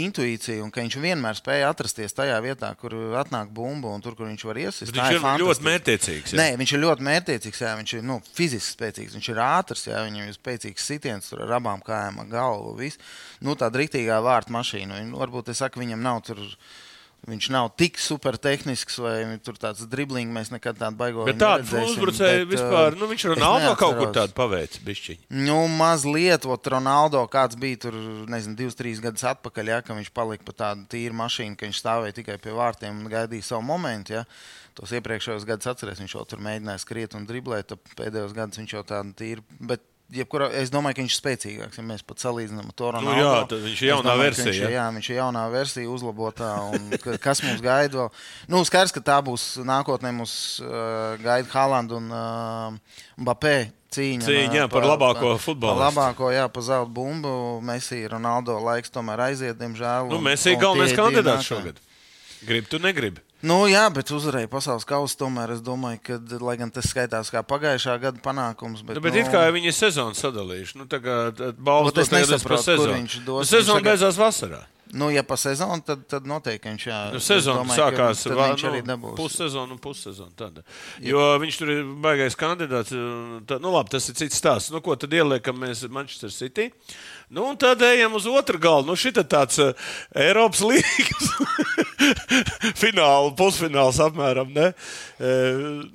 intuīcija un ka viņš vienmēr spēja atrasties tajā vietā, kur atnāk bumba un tur, kur viņš var iesist. Bet viņš ir ļoti fantastiski. mērķiecīgs. Nē, viņš ir ļoti mērķiecīgs. Jā, viņš ir nu, fiziski spēcīgs, viņš ir ātrs, jā, viņam ir spēcīgs sitiens tur ar abām kājām, galvu. Viss. Nu, tā rītīgā vārta mašīna. Varbūt es saku, viņam nav tur. Viņš nav tik super tehnisks, vai tur tāds driblings. Mēs nekad tādu baigot. Bet tādu uzbrucēju vispār, nu viņš Ronaldo kaut kur tādu paveic, bišķiņ. Nu, mazliet, ot, Ronaldo kāds bija tur, nezinu, divus, trīs gadus atpakaļ, ja, ka viņš palika pa tādu tīru mašīnu, ka viņš stāvēja tikai pie vārtiem un gaidīja savu momentu. Ja. Tos iepriekšējos gados atceries, viņš jau tur mēģināja skriet un driblēt, pēdējos gados viņš jau tādu tīru. Bet jebkurā, es domāju, ka viņš ir spēcīgāks. Ja mēs pat salīdzinām ar to Nu, jā, tad viņš ir jaunā domāju, versija, Viņš, ja? jā, viņš ir jaunā versija, uzlabotā. un ka- Kas mums gaida? vēl? Nu, skaidrs, ka tā būs nākotnē. Mums uh, gaida Haaland un uh, Mbappé. Cīņa, Cīņa, jā, uh, par labāko par futbolistu. labāko, jā, par zelta bumbu. Messi, Ronaldo laiks tomēr aiziet, diemžēl. Nu, un- mēs esam un galvenais kandidāts nākamie. šogad. Gribu, tu negribi. Nu, jā, bet uzvarēja pasaules kausa. Tomēr es domāju, ka, lai gan tas skaitās kā pagājušā gada panākums, bet, Nu, bet nu, it kā viņi ir sezonu sadalījuši. Nu, tagad balvas Ot, es dot tagad par nesaprotu, kur sezonu. viņš dos. Nu, sezona tagad- beidzās vasarā. Nu, ja pa sezonu, tad, tad noteikti viņš jā. Nu, es sezona domāju, sākās tad arī nu, pussezonu un pussezonu. Tad. Jo viņš tur ir baigais kandidāts. Tā, nu, labi, tas ir cits stāsts. Nu, ko tad ieliekam mēs Manchester City? Nu, un tad ejam uz otru galu. Nu, šī tāds uh, Eiropas līnijas fināls, pusfināls apmēram. Ne? E,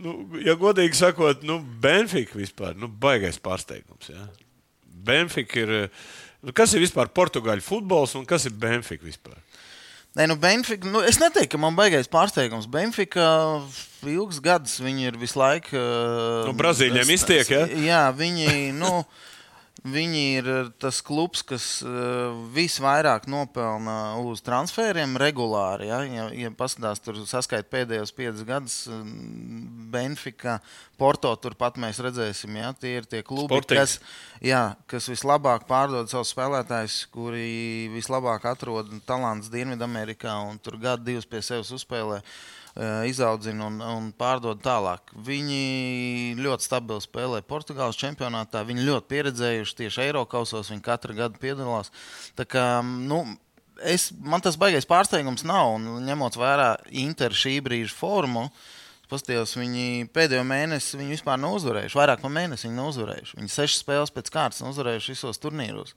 nu, ja godīgi sakot, nu, Benfica vispār nu, baigais pārsteigums. Ja? Benfica ir. eh, Nu, kas ir vispār portugāļu futbols un kas ir Benfica vispār? Nē, nu, Benfica, nu, es neteiktu, ka man baigais pārsteigums. Benfica ilgus gadus viņi ir visu laiku. uh, Nu, Brazīļiem s- iztiek, ja? Jā, viņi. Nu, Viņi ir uh, tas klubs, kas uh, visvairāk nopelna uz transferiem regulāri. Ja, ja, ja paskatās, tur saskaitīt pēdējos piecus gadus, um, Benfica, Porto, turpat mēs redzēsim, ja, tie ir tie klubi, Sporting. kas, jā, kas vislabāk pārdod savus spēlētājus, kuri vislabāk atrod talants Dienvidamerikā un tur gadu divus pie sevis uzspēlē. eh, Izaudzina un, un pārdod tālāk. Viņi ļoti stabili spēlē Portugāles čempionātā. Viņi ļoti pieredzējuši tieši Eiropausos. Viņi katru gadu piedalās. Tā kā, nu, es, man tas baigais pārsteigums nav. Un, ņemot vērā Inter šī brīža formu, Paskatījos, viņi pēdējo mēnesi viņi vispār nav uzvarējuši. Vairāk par mēnesi viņi nav uzvarējuši. Viņi sešas spēles pēc kārtas nav uzvarējuši visos turnīros.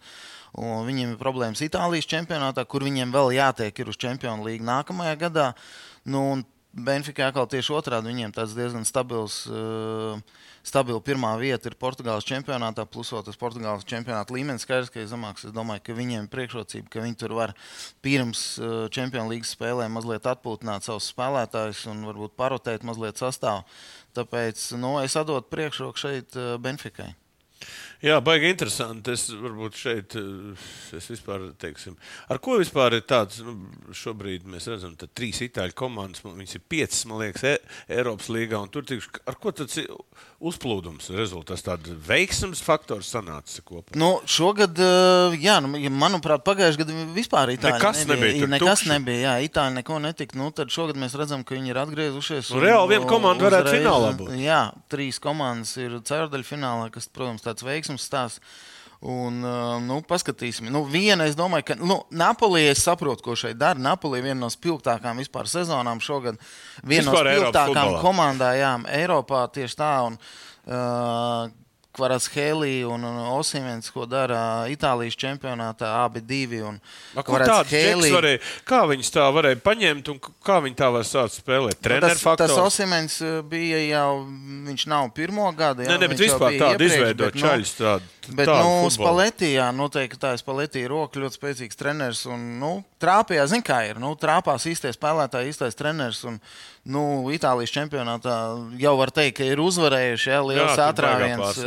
Un viņiem ir problēmas Itālijas čempionātā, kur viņiem vēl jātiek uz Champions League nākamajā gadā. Nu, Benfica atkal tieši otrādi. Viņiem tāds diezgan stabils, uh, stabila pirmā vieta ir Portugāles čempionātā, plus vēl tas Portugāles čempionāta līmenis skaidrs, ka ir zemāks. Es domāju, ka viņiem ir priekšrocība, ka viņi tur var pirms uh, Champions League spēlēm mazliet atpūtināt savus spēlētājus un varbūt parotēt mazliet sastāvu. Tāpēc nu, es atdotu priekšroku šeit uh, Benficai. Jā, baigi interesanti. Es varbūt šeit, eh, es vispār, teiksim, ar ko vispār ir tāds, nu, šobrīd mēs redzam, ka trīs itāļu komandas, man- viņas ir piecas, man liekas, e Eiropas līgā, un tur tikšu, ar ko tas ir uzplūdums rezultāts, tāds veiksmes faktors sanāca kopā. Nu, šogad, uh, jā, nu, manuprāt, pagājušajā gadā vispār Itāļi Nekas nebija, tur Nekas tukši. nebija, jā, Itāļi neko netika. Nu, tad šogad mēs redzam, ka viņi ir atgriezušies. Nu, un, reāli viena komanda varētu finālā būt. Jā, trīs komandas ir ceturdaļa finālā, kas, protams, tāds veiksmes stāsts. Un, nu, paskatīsim. Nu, viena, es domāju, ka nu, Napoli, es saprotu, ko šeit dara. Napoli ir viena no spilgtākajām vispār sezonām šogad. Viena no spilgtākajām komandām Eiropā tieši tā. Un, uh, Kvaras Helī un, un Osimens, ko dara Itālijas čempionātā, abi divi. Un A, varēja, kā viņus tā varēja paņemt un kā viņi tā var sākt spēlēt? Treneru tas, tas faktors. Osimens uh, bija jau, viņš nav pirmo gadu. Nē, ne, bet viņš jau vispār tādu izveidot bet, nu, čaļus tādu. Bet, tādu nu. Spalētī, jā, noteikti tā ir Spalētī roka, ļoti spēcīgs treneris. Un, nu, trāpījā, zin kā ir, nu, trāpās īstais spēlētājs, īstais treneris. Un, nu, Itālijas čempionātā jau var teikt, ka ir uzvarējuši, jā, liels atrāviens.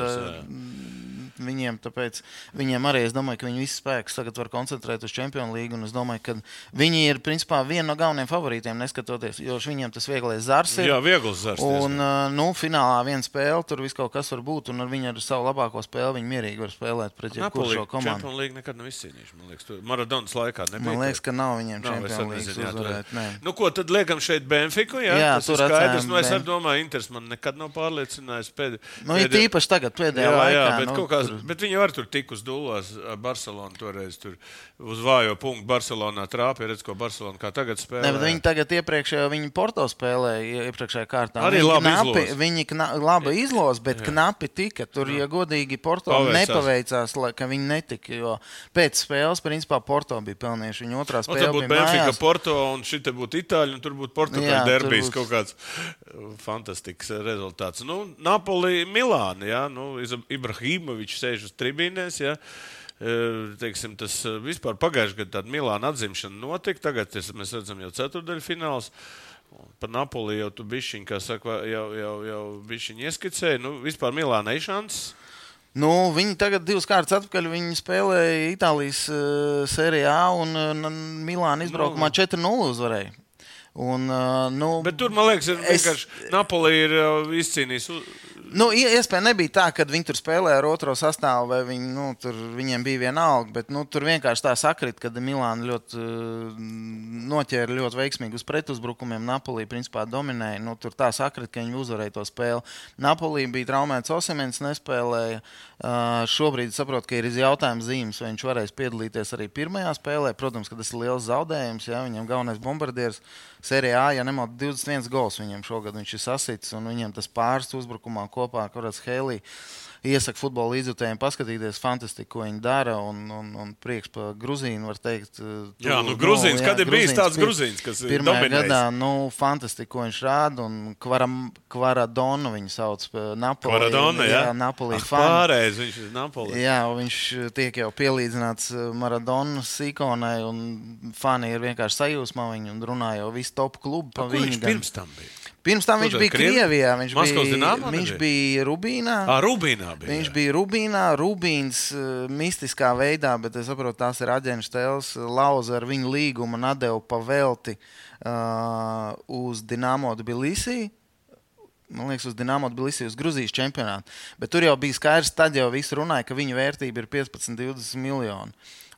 Viņiem, tāpēc, viņiem arī es domāju, ka viņi visu spēku tagad var koncentrēt uz Champions League. Es domāju, ka viņi ir principā viena no galvenajiem favorītiem, neskatoties, jo viņiem tas vieglais zars ir. Jā, viegls zars. Un, nu, finālā viena spēle, tur viss kaut kas var būt. Un ar viņu ar savu labāko spēli viņi mierīgi var spēlēt pret jebkuru Napoli šo komandu. Champions League nekad nav izcīnījuši. Man liekas, Maradonas laikā nebija. Man liekas, ka nav viņiem Champions League uzvarēt. Nu, ko tad liekam šeit Benfiku? Jā, Jā, tas tur ir skaidrs. Nu, es domāju, Inters man nekad nav pārliecinājis. Pēd, Nu, ir tīpaši tagad, pēdējā Jā, laikā. jā bet, nu, nu, kā, tur- bet viņi var tur tik uz dūlās. Barcelona toreiz tur uz vājo punktu Barcelonā trāpīja. Redz, ko Barcelona kā tagad spēlē. Ne, viņi tagad iepriekšējā viņi Porto spēlēja iepriekšējā kārtā. Arī viņi labi knapi, izlos. viņi kna, labi izlos, bet Jā. knapi tika. Tur, ja godīgi, Porto Paveicās. nepaveicās, lai, ka viņi netika. Jo pēc spēles, principā, Porto bija pelnījuši. Viņa otrā Un tad spēle būtu Benfica, mājās. Porto, un šī būtu Itāļa, un tur būtu Portugāļu Jā, derbijas. būs- Kaut kāds uh, fantastisks uh, rezultāts. Nu, Napoli, Milāna. Ja? Nu, Iza- Ibrahimovičs sēž uz tribīnēs. Ja? E, Teiksim, tas uh, vispār pagājušajā gadā Milāna atzimšana notika. Tagad tas, mēs redzam jau ceturdaļfināls. Par Napoli jau tu bišķiņ, kā saka, jau, jau, jau bišķiņ ieskicēji. Nu, vispār Milāna ir šans. Nu, viņi tagad divas kārtas atpakaļ. Viņi spēlēja Itālijas uh, sērijā un uh, Milāna izbraukumā Nu. 4-0 uzvarēja. Un, nu, Bet tur, man liekas, ir Es- vienkārši Napoli ir izcīnījis. Nu, ie- iespēja nebija tā, ka viņi tur spēlēja ar otro sastāvu, vai viņi, nu, tur, viņiem bija viena alga. Bet nu, tur vienkārši tā sakrit, ka Milāna ļoti noķēra ļoti veiksmīgi uz pretuzbrukumiem. Napolī principā dominēja. Nu, tur tā sakrit, ka viņi uzvarēja to spēli. Napolī bija traumēts Osimens, nespēlēja. Šobrīd saprotu, ka ir jautājums zīmes, vai viņš varēs piedalīties arī pirmajā spēlē. Protams, ka tas ir liels zaudējums. Ja? Viņam galvenais bombardieris Sērijā, ja nemaldos, 21 gols viņam šogad viņš ir sasits, un viņam tas pāris uzbrukumā kopā ar Helī. Iesaku futbola līdzjutējiem paskatīties, fantastiski, ko viņi dara. Un, un, un priekš par Grūzīnu var teikt. uh, Jā, tu- nu, Grūzīns, kad ir bijis tāds Grūzīns, kas ir dominējis? gadā, nu, fantastiski, ko viņš rāda. Un Kvaram- Kvaradonu viņu sauc par Napoli. Maradona, jā, Napoli Ah. Pārējais viņš ir Napoli. Jā, viņš tiek jau pielīdzināts uh, Maradonas ikonai, un fani ir vienkārši sajūsmā viņu un runā jau visu top klubu pa viņu. viņš pirms tam bija? Pirms tam viņš bija Krievi- Krievijā, viņš Maskavas bija, Dinamo viņš nebija? bija Rubīnā. Ā, Rubīnā bija. Viņš jā. bija Rubīnā, Rubīns uh, mistiskā veidā, bet es saprotu, tās ir aģents tēls. Lauza ar viņu līgumu atdeva pavelti uh, uz Dienāmo Tbilisī. Man liekas, uz Dienāmo Tbilisī, uz Grūzijas čempionātu. Bet tur jau bija skaidrs, tad jau viss runāja, ka viņa vērtība ir 15, 20 miljoni.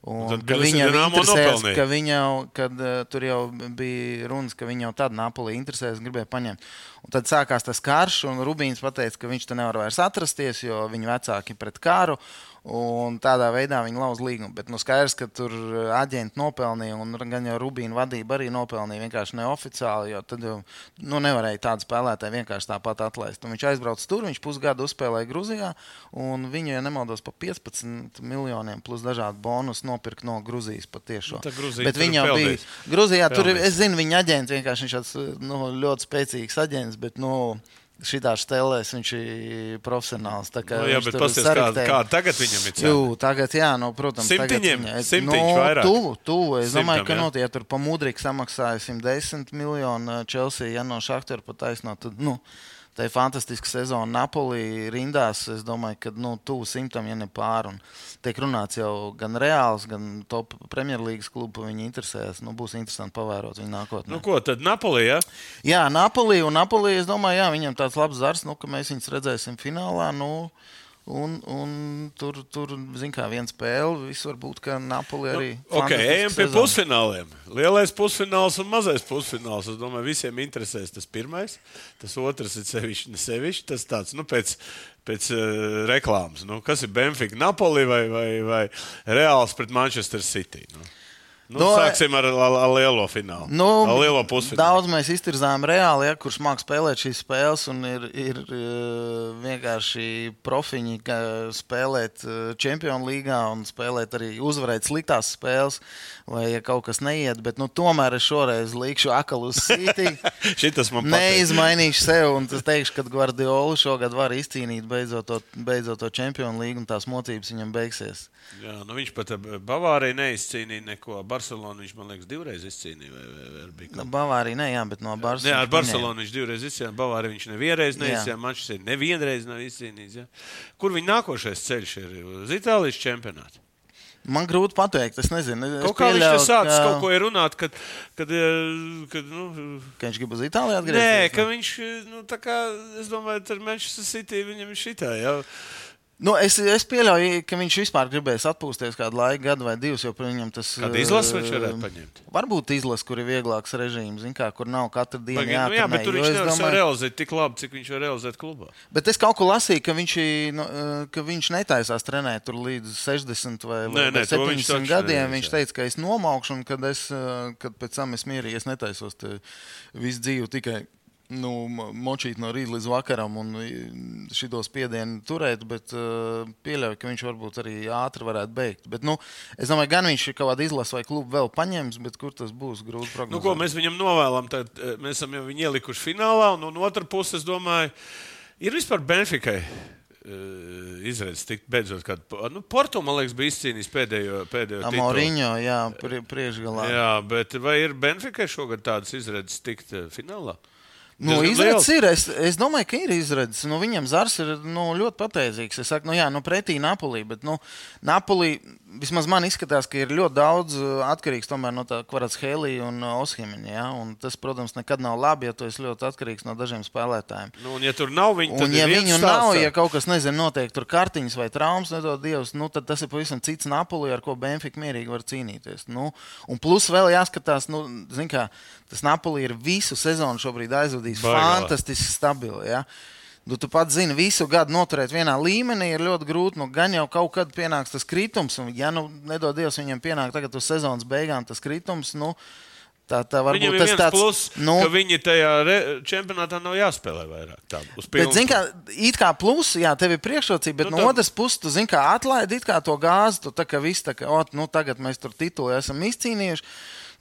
Un, tad Dinamo interesēs, ka viņa jau, kad uh, tur jau bija runas, ka viņa jau tad Napoli interesēs un gribēja paņemt. Un tad sākās tas karš, un Rubīns teica, ka viņš te nevar vairs atrasties, jo viņa vecāki ir pret karu. Un tādā veidā viņi lauza līgumu. Bet nu, skaidrs, ka tur uh, aģenti nopelnīja, un gan jau Rubīna vadība arī nopelnīja vienkārši neoficiāli. Jo tad jau nu, nevarēja tādu spēlētāju vienkārši tāpat atlaist. Un viņš aizbrauca tur, viņš pusgadu uzspēlēja Grūzijā, un viņu, ja nemaldos, pa 15 miljoniem plus dažādu bonusu nopirka no Grūzijas patiešām. Nu, Bet viņa jau bija. Grūzijā. Tur, es zinu, viņa aģents vienkārši viņš tāds, nu, ļoti spēcīgs aģents, bet nu, šitā stelēs viņš ir profesionāls. kā Nu, jā, bet paskatās, kāda, kāda tagad viņam ir cena. Jū, tagad, jā, nu, protams, Simtiņiem? tagad Simtiņš vairāk? Tuvu, tuvu. Es Simtam, domāju, ka, jā. nu, ja tur pa mudrīgi samaksāja 110 miljonu Chelsea, ja no Šaktora pat taisno, tad, nu, tā ir fantastiska sezona Napolī rindās. Es domāju, ka, nu, tuvu simtam, ja ne pāri. Tiek runāts jau gan Reāls, gan top Premjerlīgas klubu, viņi interesēs. Nu, būs interesanti pavērot viņu nākotnē. Nu, ko tad Napoli? Ja? Jā, Napoli un Napoli. Es domāju, jā, viņam tāds labs zars, nu, ka mēs viņus redzēsim finālā. Nu, un, un tur, tur zin, kā viena spēle. Viss var būt, ka Napoli arī. Nu, ok, ejam pie sezona. pusfināliem. Lielais pusfināls un mazais pusfināls. Es domāju, visiem interesēs tas pirmais. Tas otrs ir sevišķi, ne sevišķi. Tas tāds, nu, pēc, pēc uh, reklāmas. Nu, kas ir Benfica, Napoli vai, vai, vai Reāls pret Manchester City? Nu? Nu, No, sāksim ar, lielo finālu. Nu, ar lielo pusfinālu. Daudz mēs iztirzājām reāli, ja, kurš mākslinieks spēlēt šīs spēles, un ir, ir eh, vienkārši profiņi, spēlēt Champions League un spēlēt arī uzvarēt sliktās spēles, vai ja kaut kas neiet. Bet nu, tomēr es šoreiz likšu akalu uz sītī. Neizmainīšu sev, un es teikšu, ka Guardiola šogad var izcīnīt beidzot to, beidzot to Champions League, un tās mocības viņam beigsies. Jā, nu viņš pat ar Bavāriju neizcīnīja neko. Barcelonu viņš, man liekas, divreiz izcīnīja. Vai, vai, vai kaut Nu, Bavārija, ne, jā, bet no Barcelonas. Jā, ar Barcelonu viņš divreiz izcīnīja. Bavāriju viņš nevienreiz Jā. neizcīnīja. Manchester nevienreiz nav izcīnījis. Ja? Kur viņa nākošais ceļš ir? Uz Itālijas čempionātu. Man grūti pateikt, es nezinu. Es Kaut kā viņš te sācis ka- kaut ko runāt, kad, kad, eh, kad nu, Ka viņš grib uz Itāliju atgriezties? Nē, ka viņš, nu, tā kā, es domāju, ar Manchester City viņam ir šitā. Ja? Nu, es, es pieļauju, ka viņš vispār gribēs atpūsties kādu laiku, gadu vai divus, viņam tas eh, izlasi viņš varētu paņemt? Varbūt izlase, kur ir vieglāks režīms, kā, kur nav katru dienu Vai, nu, jā, bet tur viņš nevar domāju- realizēt tik labi, cik viņš var realizēt klubā. Bet es kaut ko lasīju, ka viņš, nu, eh, ka viņš netaisās trenēt tur līdz 60 vai, vai, Nē, nē, vai viņš 70 taču gadiem. Viņš teica, ka es nomaukšu, un kad, es, eh, kad pēc tam es mierīgi es netaisos visu dzīvi tikai. Nu, mo- močīt no rīta līdz vakaram un šo spiedienu turēt, bet uh, pieļauju, ka viņš varbūt arī ātri varētu beigt. Bet, nu, es domāju, gan viņš ir kaut kādu izlasu vai klubu vēl paņems, bet kur tas būs grūti Nu, prognozēt. ko mēs viņam novēlam? Tad, eh, mēs esam jau viņu ielikuši finālā, un no otras puses, es domāju, ir vispār Benfikai. Izredzes tikt beidzot, kad nu, Porto, man liekas, bija izcīnījis pēdējo, pēdējo. Amoriņo, jā, prie, priekšgalā. Jā, bet vai ir Benfikai šogad tādas izredzes tikt finālā? Nu, izredzes ir. Es, es domāju, ka ir izredzes. Nu, viņam zars ir nu, ļoti pateicīgs. Es saku, nu, jā, nu, pretī Napolī. Bet, nu, Napolī vismaz man izskatās, ka ir ļoti daudz uh, atkarīgs no tā Kvarats Helija un uh, Oshimiņa. Ja? Un tas, protams, nekad nav labi, ja tu esi ļoti atkarīgs no dažiem spēlētājiem. Nu, un, ja tur nav viņa, Un, ja viņu stāsts, nav, tā. ja kaut kas nezinu, notiek tur kartiņas vai traumas, nedod Dievs, nu, tad tas ir pavisam cits Napoli, ar ko Benfica mierīgi var cīnīties. Nu, un plus vēl jāskatās, nu, kā, tas Napoli ir visu sezonu šobrīd aizvadījis Baigā. fantastiski stabili. Ja? Nu, tu pats zini, visu gadu noturēt vienā līmenī ir ļoti grūti. Nu, gan jau kaut kad pienāks tas kritums, un, ja nu, nedod Dievs, viņam pienāk tagad uz sezonas beigām tas kritums, nu, tā, tā varbūt ir tas tāds. plus, nu, ka viņi tajā re, čempionātā nav jāspēlē vairāk. Tā, Bet, zini, kā, it kā plus, jā, tev ir priekšrocība, bet Nu, no tad- otras puses, tu zini, kā atlaidi it kā to gāzi, tu tā kā viss, tā kā, ot, nu, tagad mēs tur titulu esam izcīnījuši.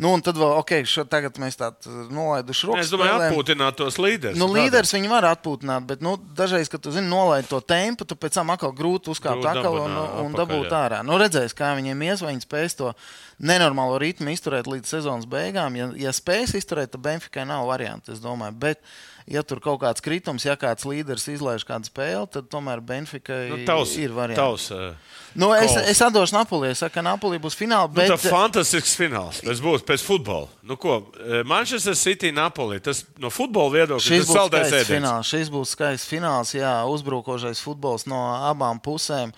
Nu, un tad vēl, ok, šo, tagad mēs tādu nolaiduši rokas. Es domāju, spēlēm. atpūtināt tos līderus. Nu, līderis viņi var atpūtināt, bet nu, dažreiz, kad tu zini, nolaid to tempu, tu pēc tam atkal grūti uzkāpt atkal un, dabūt, un dabūt jā. ārā. Nu, redzēs, kā viņiem ies, vai viņi spēs to nenormālo ritmu izturēt līdz sezonas beigām. Ja, ja spēs izturēt, tad Benfikai nav variantu, es domāju. Bet, ja tur kaut kāds kritums, ja kāds līderis izlaiž kādu spēli, tad tomēr Benfikai Nu, tavs, ir variants. tavs, uh, Nu, es, es atdošu Napoli. Es saku, ka Napoli būs finālā. Nu, Bet, tā fantastisks fināls. Tas būs pēc futbola. Nu, ko, eh, Manchester City, Napoli. Tas no futbola viedokļa Šis tas būs skaists ēdiens. fināls. Šis būs skaists fināls. Jā, uzbrukošais futbols no abām pusēm.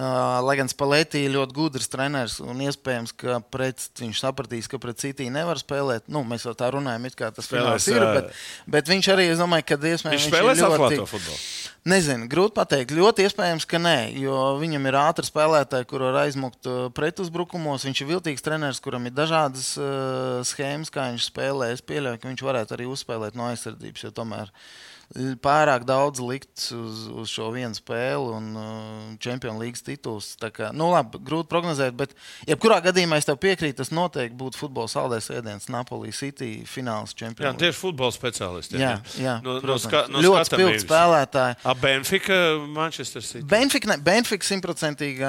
Uh, lai gan Spalētī ir ļoti gudrs treneris un iespējams, ka pret, viņš sapratīs, ka pret City nevar spēlēt. Nu, mēs jau tā runājam, it kā tas Spēlēs, fināls ir. Bet, bet viņš arī, es domāju, ka iespējams Viņš ir spēlēs ļoti- atklāto futbolu. Nezinu, grūti pateikt. Ļoti iespējams, ka nē, jo viņam ir ātri spēlētāji, kur var aizmukt uh, pretuzbrukumos. Viņš ir viltīgs treneris, kuram ir dažādas uh, schēmas, kā viņš spēlē. Es pieļauju, ka viņš varētu arī uzspēlēt no aizsardzības, jo tomēr ir pārāk daudz likts uz, uz šo vienu spēli un uh, Champions League tituls. Kā, nu, labi, grūti prognozēt, bet jebkurā gadījumā es tev piekrītu, tas noteikti būtu futbola saldais ēdiens Napoli City fināls Jā, Champions League. tieši futbola speciālisti. Jā, jā, no, no, protams. ska, no ļoti spilgti spēlētāji. A Benfica, Manchester City. Benfica, ne- Benfica simtprocentīgi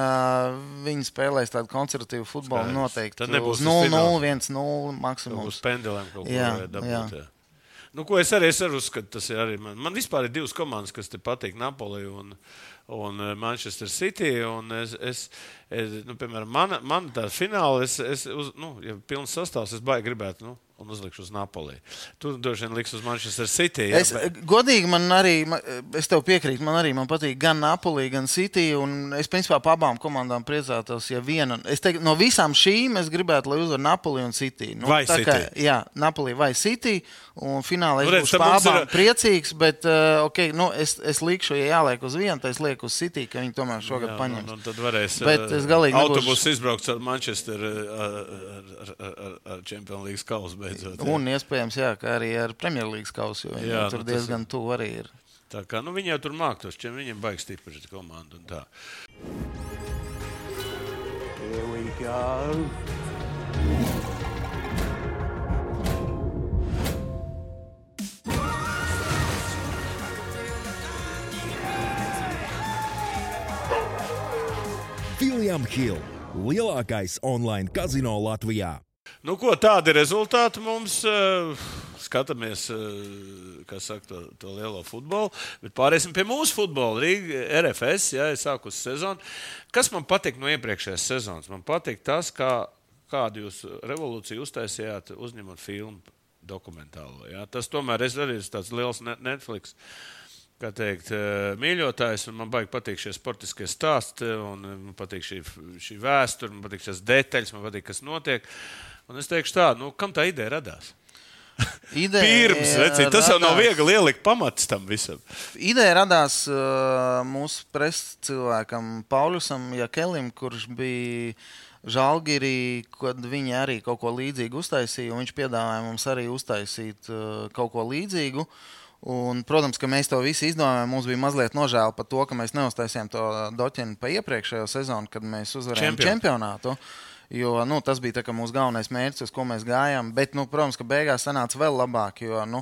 viņi spēlēs tādu konservatīvu futbolu. Skaidrs. Noteikti. Tad nebūs uz tas 0, fināls. 0, 1, 0 Uz maksimums. pendelēm kaut ko Jā, varētu dabūt. jā. Nu, ko es arī, es arī uzskatu, tas ir arī man. Man vispār ir divas komandas, kas te patīk Napoli un, un eh, Manchester City. Un es, es, es, nu, piemēram, man, man tā fināla, es, es uz, nu, ja pilns sastāvs, es baigi gribētu. Nu, Un uzlikšu uz Napoli. Tu droši vien liks uz Manchester City. Jā, Es, bet- godīgi, man arī, ma- es tev piekrītu, man arī man patīk gan Napoli, gan City. un Es principā par abām komandām priecātos, ja viena. Es teiktu, no visām šīm es gribētu, lai uzvar Napoli un City. Nu, Vai tā City? jā, Napoli vai City. Un finālā es Nu, redz, būšu par mums ir- abām priecīgs, bet uh, okay, nu, es, es likšu, ja jāliek uz vienu, tad es lieku uz City, ka viņi tomēr šogad Jā, paņems. nu, nu, tad varēs Bet eh, es galīgi autobusu izbraukt ar Manchester eh, ar, ar, ar, ar, Champions League kausu beidzot. jā. Un iespējams, jā, ka arī ar Premjerlīgas kausu, jo Jā, tur nu, tas diezgan tuvu arī ir. Tā kā nu, viņi jau tur māktos, čem viņiem baigs stipri šī komanda. un tā. Here we go. William Hill, lielākais online kazino Latvijā. Nu, ko tādi rezultāti mums uh, skatāmies, uh, kā saka, to, to lielo futbolu. Bet pāriesim pie mūsu futbola. Rīga, RFS, jā, ir sākusi sezona. Kas man patīk no iepriekšējās sezonas? Man patīk tas, kā, kādu jūs revolūciju uztaisījāt, uzņemot filmu dokumentālo. Jā. Tas tomēr esmu tāds liels ne- Netflix. Kā teikt, eh, mīļotājs, man baigi patīk šie sportiskie stāsti, un eh, man patīk šī, šī vēsture, man patīk šīs detaļas, man patīk, kas notiek. Un es teikšu tā, nu, kam tā ideja radās? Ideja Pirms, redziet, tas jau nav radās- viegli ielikt pamats tam visam. Ideja radās uh, mūsu preses cilvēkam, Paulusam Jakelim, kurš bija Žalgirī, kad viņi arī kaut ko līdzīgu uztaisīja. un Viņš piedāvāja mums arī uztaisīt uh, kaut ko līdzīgu. Un, protams, ka mēs to visu izdomājām. Mums bija mazliet nožēla par to, ka mēs neuztaisījām to doķinu pa iepriekšējo sezonu, kad mēs uzvarējām Čempion. čempionātu. Jo nu, tas bija tā mūsu galvenais mērķis, uz ko mēs gājām. Bet, nu, protams, ka beigās sanāca vēl labāk. Jo, nu,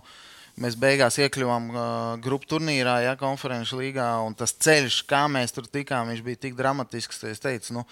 mēs beigās iekļuvām uh, grupu turnīrā, ja konferenču līgā. Un tas ceļš, kā mēs tur tikām, viņš bija tik dramatisks. Es teicu, nu,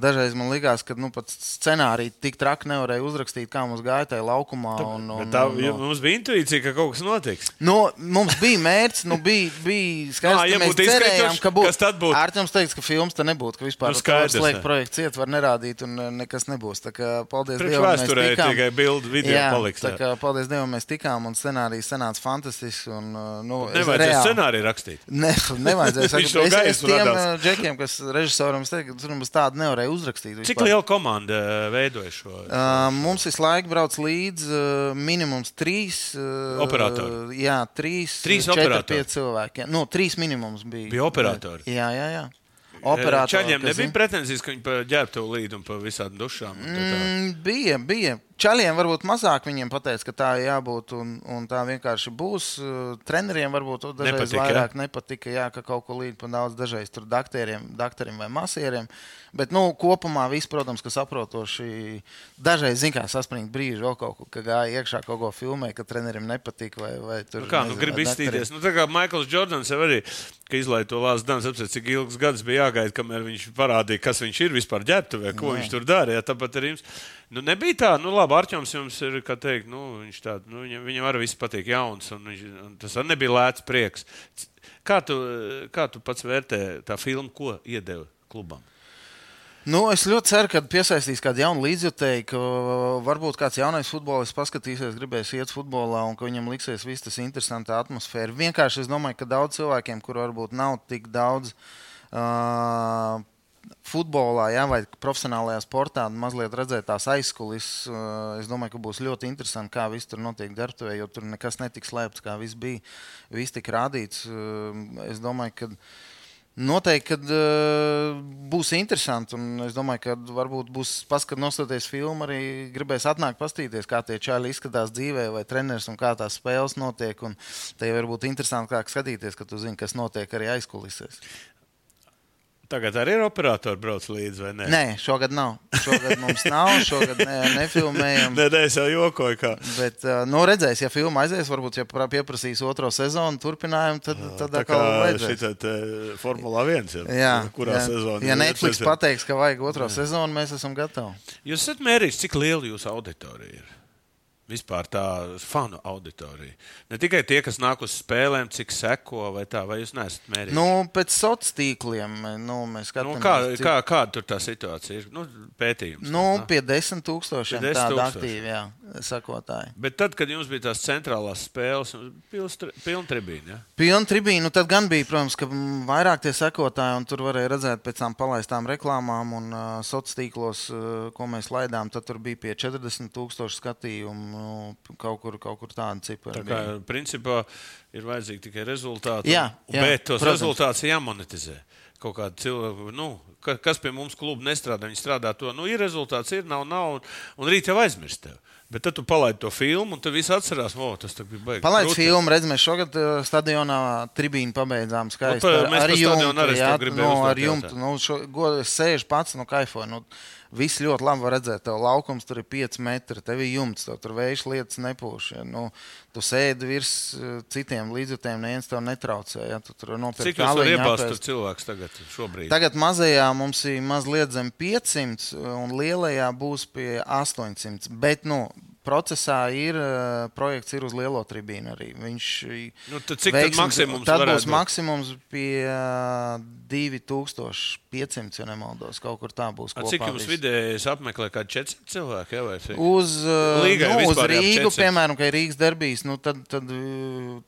dažreiz man likās, ka nu, pat scenāriju tik traki nevarēja uzrakstīt, kā mums gāja tajā laukumā. Un, un, Tā, un, un, mums bija intuīcija, ka kaut kas notiks. Nu, mums bija mērķis, nu, bija, bija skaidrs, Ā, ja ka mēs cerējām, ka būs. kas tad būtu? Ārķis teica, ka filmas te nebūtu, ka vispār Nu, skaidrs, slēgt ne. projekts iet, var nerādīt un uh, nekas nebūs. Tā kā, paldies Priekš Dievam, mēs tikām. tikai bildi, video Jā, paliks. Tā kā, paldies Dievam, mēs tikām un scenārijs sanāca fantastisks. Un, uh, nu, es Nevajadzēja scenāriju rakstīt. Ne, nevajadzēja. Viņš Saku, no es, es gaisa tiem radās. uh, džekiem, kas režisoram es teicu, ka tur mums tādu nevarēja uzrakstīt. Cik vispār. liela komanda eh, veidoja šo? Uh, mums visu laiku brauc līdzi uh, minimums trīs. Uh, Operatori. Jā, trīs. Trīs četri, operatori. cilvēki. Jā. Nu, trīs minimums bija. Bija operatori. Jā, jā, jā. Operatori, Čaļiem kas nebija pretenzijas, ka viņi ģērbtu līdu un pa visādām dušām. Mm, bija, bija. Čaļiem varbūt mazāk viņiem pateica, ka tā jābūt un, un tā vienkārši būs. Uh, Treneriem varbūt dažreiz Nepatika, vairāk nepatika, jā, ka kaut ko līdz pa daudz dažreiz tur dakteriem, dakteriem vai masieriem. Bet, nu, kopumā viss, protams, ka saprotoši. Dažreiz, zin kā, saspringti brīži vēl kaut ko, ka gāja iekšā kaut ko filmē, ka trenerim nepatika vai, vai tur. Nu kā, nu nezinu, grib vai dakterim. izstīties. Nu, tā kā Maikls Jordans jau arī, ka izlaiž to lāstu dāmas, apsver, cik ilgs gads bija jāgaida, kamēr viņš parādīja, kas viņš ir vispār ģērbtuvē, ko Jā. viņš tur dara. Jā, tāpat arī jums. Nu, nebija tā, nu labi, Arčuns jums ir, kā teikt, nu, viņš tād, nu, viņam, viņam arī viss patīk jauns, un, viņš, un tas arī nebija lēts prieks. Kā tu, kā tu pats vērtē tā filmu, ko iedeva klubam? Nu, es ļoti ceru, ka piesaistīs kādu jaunu līdzjutēju, ka varbūt kāds jaunais futbolists paskatīsies, gribēs iet futbolā un ka viņam liksies viss tas interesantā atmosfēra. Vienkārši es domāju, ka daudz cilvēkiem, kur varbūt nav tik daudz. Uh, Futbolā, jā, vai profesionālajā sportā, mazliet redzēt tās aizkulisēs. Uh, es domāju, ka būs ļoti interesanti, kā viss tur notiek darbtuvē, jo tur nekas netika slēpts, kā viss bija. Viss tika rādīts. Uh, es domāju, ka Noteikti, ka uh, būs interesanti. Es domāju, ka varbūt būs paskatīt, nostoties filmu, arī gribēs atnākt, paskatīties, kā tie čāļi izskatās dzīvē, vai treneris un kā tās spēles notiek. Te var būt interesanti kā skatīties, ka tu zini, kas notiek arī aizkulisēs. Tagad arī ir operatori brauc līdzi, vai ne? Nē, šogad nav. Šogad mums nav, šogad ne, nefilmējam. Nē, nē, es jau jokoju. Kā. Bet, uh, nu, redzēs, ja filma aizies, varbūt, ja pra- pieprasīs otro sezonu, turpinājumu, tad, tad Tā atkal kā te Formula 1 ir. Jā, kurā jā. sezonā? Ja Netflix pateiks, ka vajag otro sezonu, mēs esam gatavi. Jūs esat mērījis, cik liela jūsu auditorija ir? Vispār tā fanu auditorija. Ne tikai tie, kas nāk uz spēlēm, cik seko vai tā, vai jūs neesat mērījis? Nu, pēc sociāliem tīkliem nu, mēs nu, skatāmies. kā, cik- kā, kāda tur tā situācija ir? Nu, pētījums. Nu, tā, pie desmit tūkstošiem Pie 10 tādu aktīvu jā, sakotāju. Bet tad, kad jums bija tās centrālās spēles, pilna tribīna. Ja? Pilna tribīna, nu, tad gan bija, protams, ka vairāk tie sekotāji, un tur varēja redzēt pēc tam palaistām reklāmām un uh, sociālos tīklos, uh, ko mēs laidām. Tad tur bija pie 40 tūkstoši skatījumu, nu, kaut kur, kaut kur tāda cipara. Tā kā bija. principā ir vajadzīgi tikai rezultāti. Jā, jā, bet tos protams. rezultātus jāmonetizē. Kaut kāda cilvēka, nu, ka- kas pie mums kluba nestrādā, viņi strādā to. Nu, ir rezultāts, ir, nav, nav, un, un rīt jau aizmirst tevi. Bet tad tu palaidi to filmu, un tad viss atcerās, o, tas bija baigi. Palaid krūti. filmu, redz, mēs šogad uh, stadionā tribīnu pabeidzām skaisti. Nu, stadionu jumtu, arī jā, nu, uzdot ar jumtu. Nu, šo, go, es sēžu pats, nu, kaifoju. Nu, Viss ļoti labi var redzēt, tev laukums tur ir 5 metri, tev ir jumts, tev tur vējš lietas nepūš. Ja? Nu, tu sēdi virs eh, citiem līdzjutiem, neviens tev netraucē. Ja? Tu tur nopirkt Cik tālu iebāzt cilvēks tagad šobrīd? Tagad mazajā mums ir mazliet zem 500 un lielajā būs pie 800. Bet, nu, procesā ir eh, projekts ir uz lielo tribīnu arī. Viņš nu, tad cik veiksmi, tad maksimums? Tad būs maksimums pie eh, 2000 500, ja nemaldos. Kaut kur tā būs. A, cik jums vidējais apmeklē, kā 400 cilvēki? Jā, cik... uz, eh, Līgai, nu, uz Rīgu, piemēram, ka ir Rīgas derbijas, nu, tad, tad,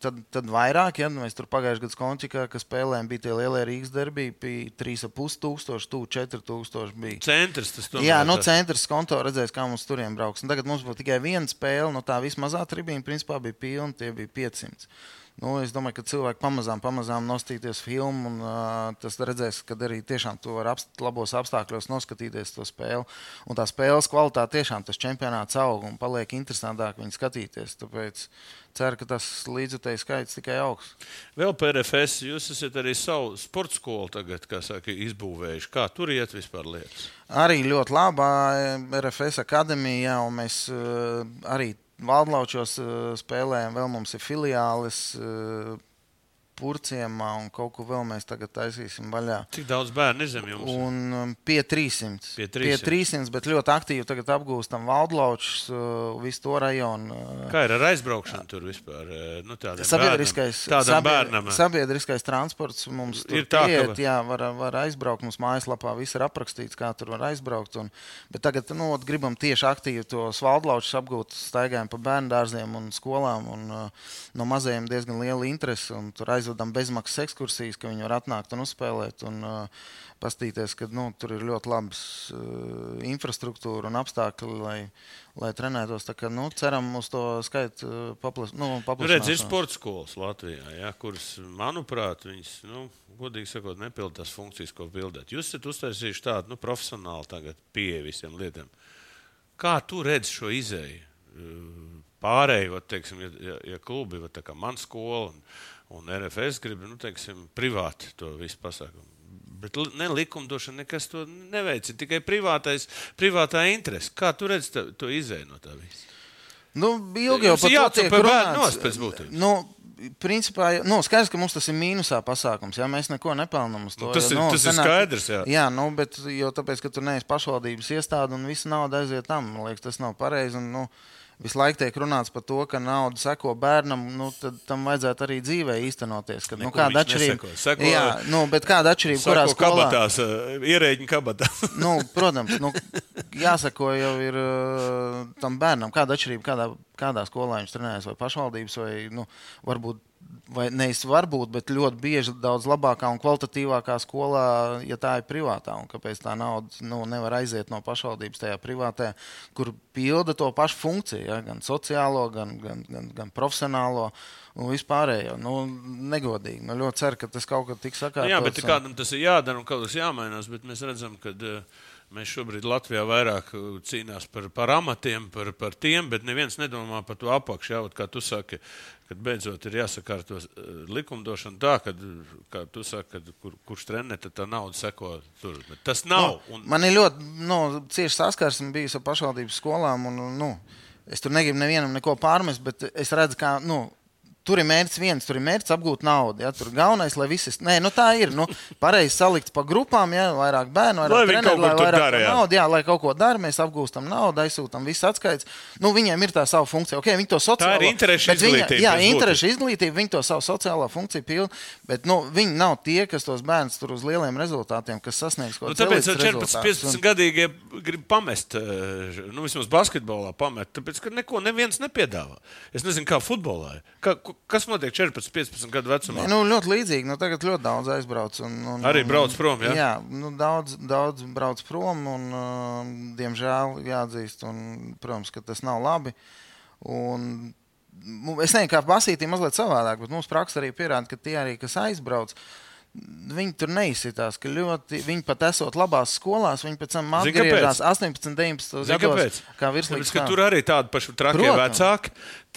tad, tad vairāk, ja nu, mēs tur pagājušajā gadā končikā, ka spēlējām, bija tie lielie Rīgas derbija, bija 3,5 tūkstoši, tu 4 tūkstoši bija. Centrs tas tur. Jā, nu, centrs konto redzēs, kā mums turiem brauks. Un tagad mums būtu tikai viena spēle, no tā vismazā tribīna principā bija pilna, tie bija 500. Nu, es domāju, ka cilvēki pamazām, pamazām nostīties filmu, un uh, tas redzēs, ka arī tiešām to var apst labos apstākļos noskatīties to spēli. Un tā spēles kvalitāte tiešām tas čempionāts aug un paliek interesantāk viņu skatīties. Tāpēc ceru, ka tas līdzjutēju skaits tikai augs. Vēl par RFS jūs esat arī savu sporta skolu tagad, kā saka, izbūvējuši. Kā tur iet vispār lietas? Arī ļoti labā RFS akadēmijā, un mēs uh, arī Valdlaučos uh, spēlējam, vēl mums ir filiālis. Uh, Purciemā un kaut ko vēl mēs tagad taisīsim vaļā. Cik daudz bērnu zem jums? Un um, pie 300. Pie 300. Pie 300, bet ļoti aktīvi tagad apgūstam Valdlaučus, uh, visu to rajonu. Uh, Kā ir ar aizbraukšanu tur vispār? Eh, Nu, Sabiedriskais, bērnam, bērnam. sabiedriskais transports mums Ir ir tā, ka var- jā, var, var aizbraukt. Mums mājaslapā viss ir aprakstīts, kā tur var aizbraukt. Un, bet tagad nu, gribam tieši aktīvi tos valdlaučus apgūt, staigājam pa bērnu dārziem un skolām. Un, uh, no mazajiem diezgan liela interese. un Tur aizvedam bezmaksas ekskursijas, ka viņi var atnākt un uzspēlēt. Un, uh, Pastīties, ka nu, tur ir ļoti labs uh, infrastruktūra un apstākļi, lai, lai trenētos. Tā kā, nu, ceram uz to skaitu uh, paplas, nu, Nu, redz, ir paplašināšanos. sporta skolas Latvijā, ja, kuras, manuprāt, viņas, nu, godīgi sakot, nepilda tās funkcijas, ko pildīt. Jūs esat uztaisījuši tādu nu, profesionālu pieeju visiem lietām. Kā tu redzi šo izēju? Uh, Pārēji, vat, teiksim, ja, ja, ja klubi, vat, tā kā man skola un, un RFS grib, nu, teiksim, privāti to visu pasākumu. Bet ne likumdošana nekas to neveicina, tikai privātais, privātā interese. Kā tu redzi to, to izēju no tā visa? Nu, ilgi jau jāceļ tiek runāts. pēc būtības. Nu, Principā, nu, skaidrs, ka mums tas ir mīnusā pasākums. Jā, mēs neko nepelnām uz to. Nu, tas jo, ir- tas ir skaidrs, jā. jā nu, bet jo tāpēc, ka tur neesi pašvaldības iestāde un visa nauda aiziet tam, man liekas, tas nav pareizi. Un, nu, Visu laiku tiek runāts par to, ka nauda seko bērnam, nu, tad tam vajadzētu arī dzīvē īstenoties. Kad, nu, Neko kāda viņš atšķirība? Seko- Jā, nu, bet kāda atšķirība? Kurā Sako skolā? kabatās, ierēģiņa kabatās. nu, protams, nu, jāsako jau ir tam bērnam, kāda atšķirība, kādā, kādā skolā viņš trenējas, vai pašvaldības, vai nu, varbūt. Vai nevis varbūt, bet ļoti bieži daudz labākā un kvalitatīvākā skolā, ja tā ir privātā. Un kāpēc tā nauda nu, nevar aiziet no pašvaldības tajā privātajā, kur pilda to pašu funkciju, ja, gan sociālo, gan, gan, gan, gan profesionālo un vispārējo. Nu, negodīgi. Nu, ļoti ceru, ka tas kaut kad tiks Nu, sakārtots. jā, bet kādam tas ir jādara un kaut kas jāmainās. Bet mēs redzam, ka uh, mēs šobrīd Latvijā vairāk uh, cīnās par, par amatiem, par, par tiem, bet neviens nedomā par to apakšu. Jā, kā tu saki, kad beidzot ir jāsakārto uh, likumdošana tā, kad, kā tu saki, kad, kur, kurš trenē, tad tā nauda seko tur. Bet tas nav. Nu, Un, man ir ļoti nu, cieši saskarsme bijusi ar pašvaldības skolām. Un, nu, es tur negribu nevienam neko pārmest, bet es redzu, ka. Nu, Tur ir mērķis viens, tur ir mērķis apgūt naudu. Ja? Tur galvenais, lai visi. Nē, nu tā ir. Nu, pareizi salikt pa grupām, ja vairāk bērnu, vairāk Lai treneri, ko lai vairāk dara, jā. naudu, jā, lai kaut ko dara, mēs apgūstam naudu, aizsūtām visu atskaites. Nu, viņiem ir tā sava funkcija. Okay, viņi to sociālo, interešu bet viņa- izglītība Jā, pēc interešu izglītība, viņi to savu sociālo funkciju pilda. Bet nu, viņi nav tie, kas tos bērnus tur uz lieliem rezultātiem, kas sasniegs kaut Nu, tāpēc kādus jau 14, 15 gadīgie grib pamest, eh, nu, vismaz basketbolā pamest, tāpēc, ka neko neviens nepiedāvā. Es nezinu, kā futbolā. ir. Kā, kas notiek 14, 15 gadu vecumā? Nu, ļoti līdzīgi. Nu, tagad ļoti daudz aizbrauc. Un, un, Arī brauc prom, jā? Jā, nu, daudz, daudz brauc prom. Un, uh, diemžēl jāatzīst, un, protams, ka tas nav labi. Un, mu- es nezinu, kā basītī mazliet savādāk, bet mūsu praksa arī pierāda, ka tie arī, kas aizbrauc, viņi tur neizsitās. ka Ļoti, viņi pat esot labās skolās, viņi pēc tam Zini, atgriežas 18, 19 Zini, gados. kāpēc? Kā Tāpēc, virslīgas ka kā- tur arī tādi paši trakie Protams. vecāki.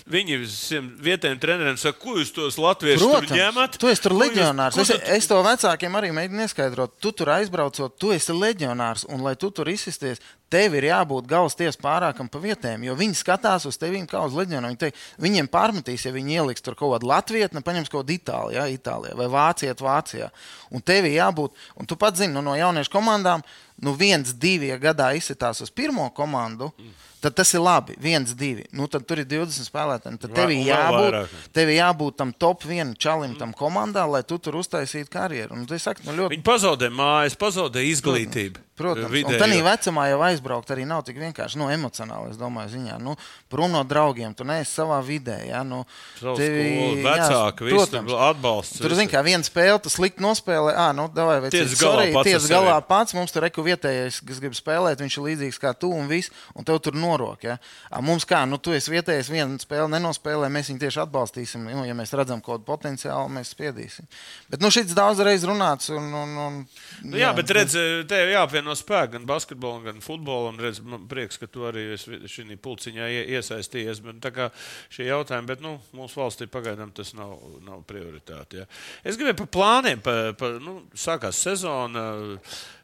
Viņi visiem vietējiem treneriem saka, ko jūs tos latviešus tur ņemat? tu esi tur jūs- leģionārs. ko Es, es to vecākiem arī mēģinu neskaidrot. Tu tur aizbraucot, tu esi leģionārs. Un, lai tu tur izsisties, tev ir jābūt galvas tiesas pārākam pa vietēm. Jo viņi skatās uz tevi kā uz leģionāru. Viņi teik, viņiem pārmetīs, ja viņi ieliks tur kaut kādu Latviju, ne paņems kaut kādu Itāliju, ja, Itālijā vai Vācijā, Vācijā. Un tev ir jābūt, un tu pats zini, nu, no jauniešu komandām, nu viens, divi ja gadā izsitās uz pirmo komandu. Tad tas ir labi. viens, divi. Nu, tad tur ir 20 spēlētāji. Tad tev ir jābūt, tev jābūt tam top vienam čalim, tam komandā, lai tu tur uztaisītu karjeru. Un, es saku, nu, ļoti, Viņi pazaudē mājas, pazaudē izglītību. Protams, un Vidējo. tādā vecumā jau aizbraukt arī nav tik vienkārši. Nu, emocionāli, es domāju, ziņā. Nu, prom no draugiem, tu neesi savā vidē. Ja? Nu, Savu tevi- skolu, vecāki, visi protams. atbalsts. Tur, zināmā mērā, viena spēle, tu slikti nospēlē. Ah, nu, davai, vai Tiec galā sorry, pats tiec galā pats. Mums tur reku vietējais, kas grib spēlēt, viņš ir līdzīgs kā tu un viss, un tev tur norok. Ja? Ah, Mums kā, nu, tu esi vietējais, viena spēle nenospēlē, mēs viņu tieši atbalstīsim. Nu, ja mēs redzam kaut kādu potenciālu, mēs spiedīsim. Bet, nu, šis daudz reiz runāts. Un, un, un, Nu, jā, bet redz, tev jāapvieno spēki gan basketbolam, gan futbolam. Redz, man prieks, ka tu arī šajā pulciņā ie- iesaistījies. Bet, tā kā šie jautājumi, bet nu, mūsu valstī pagaidām tas nav, nav prioritāte. Ja. Es gribēju par plāniem. Pa, pa, nu, sākās sezona.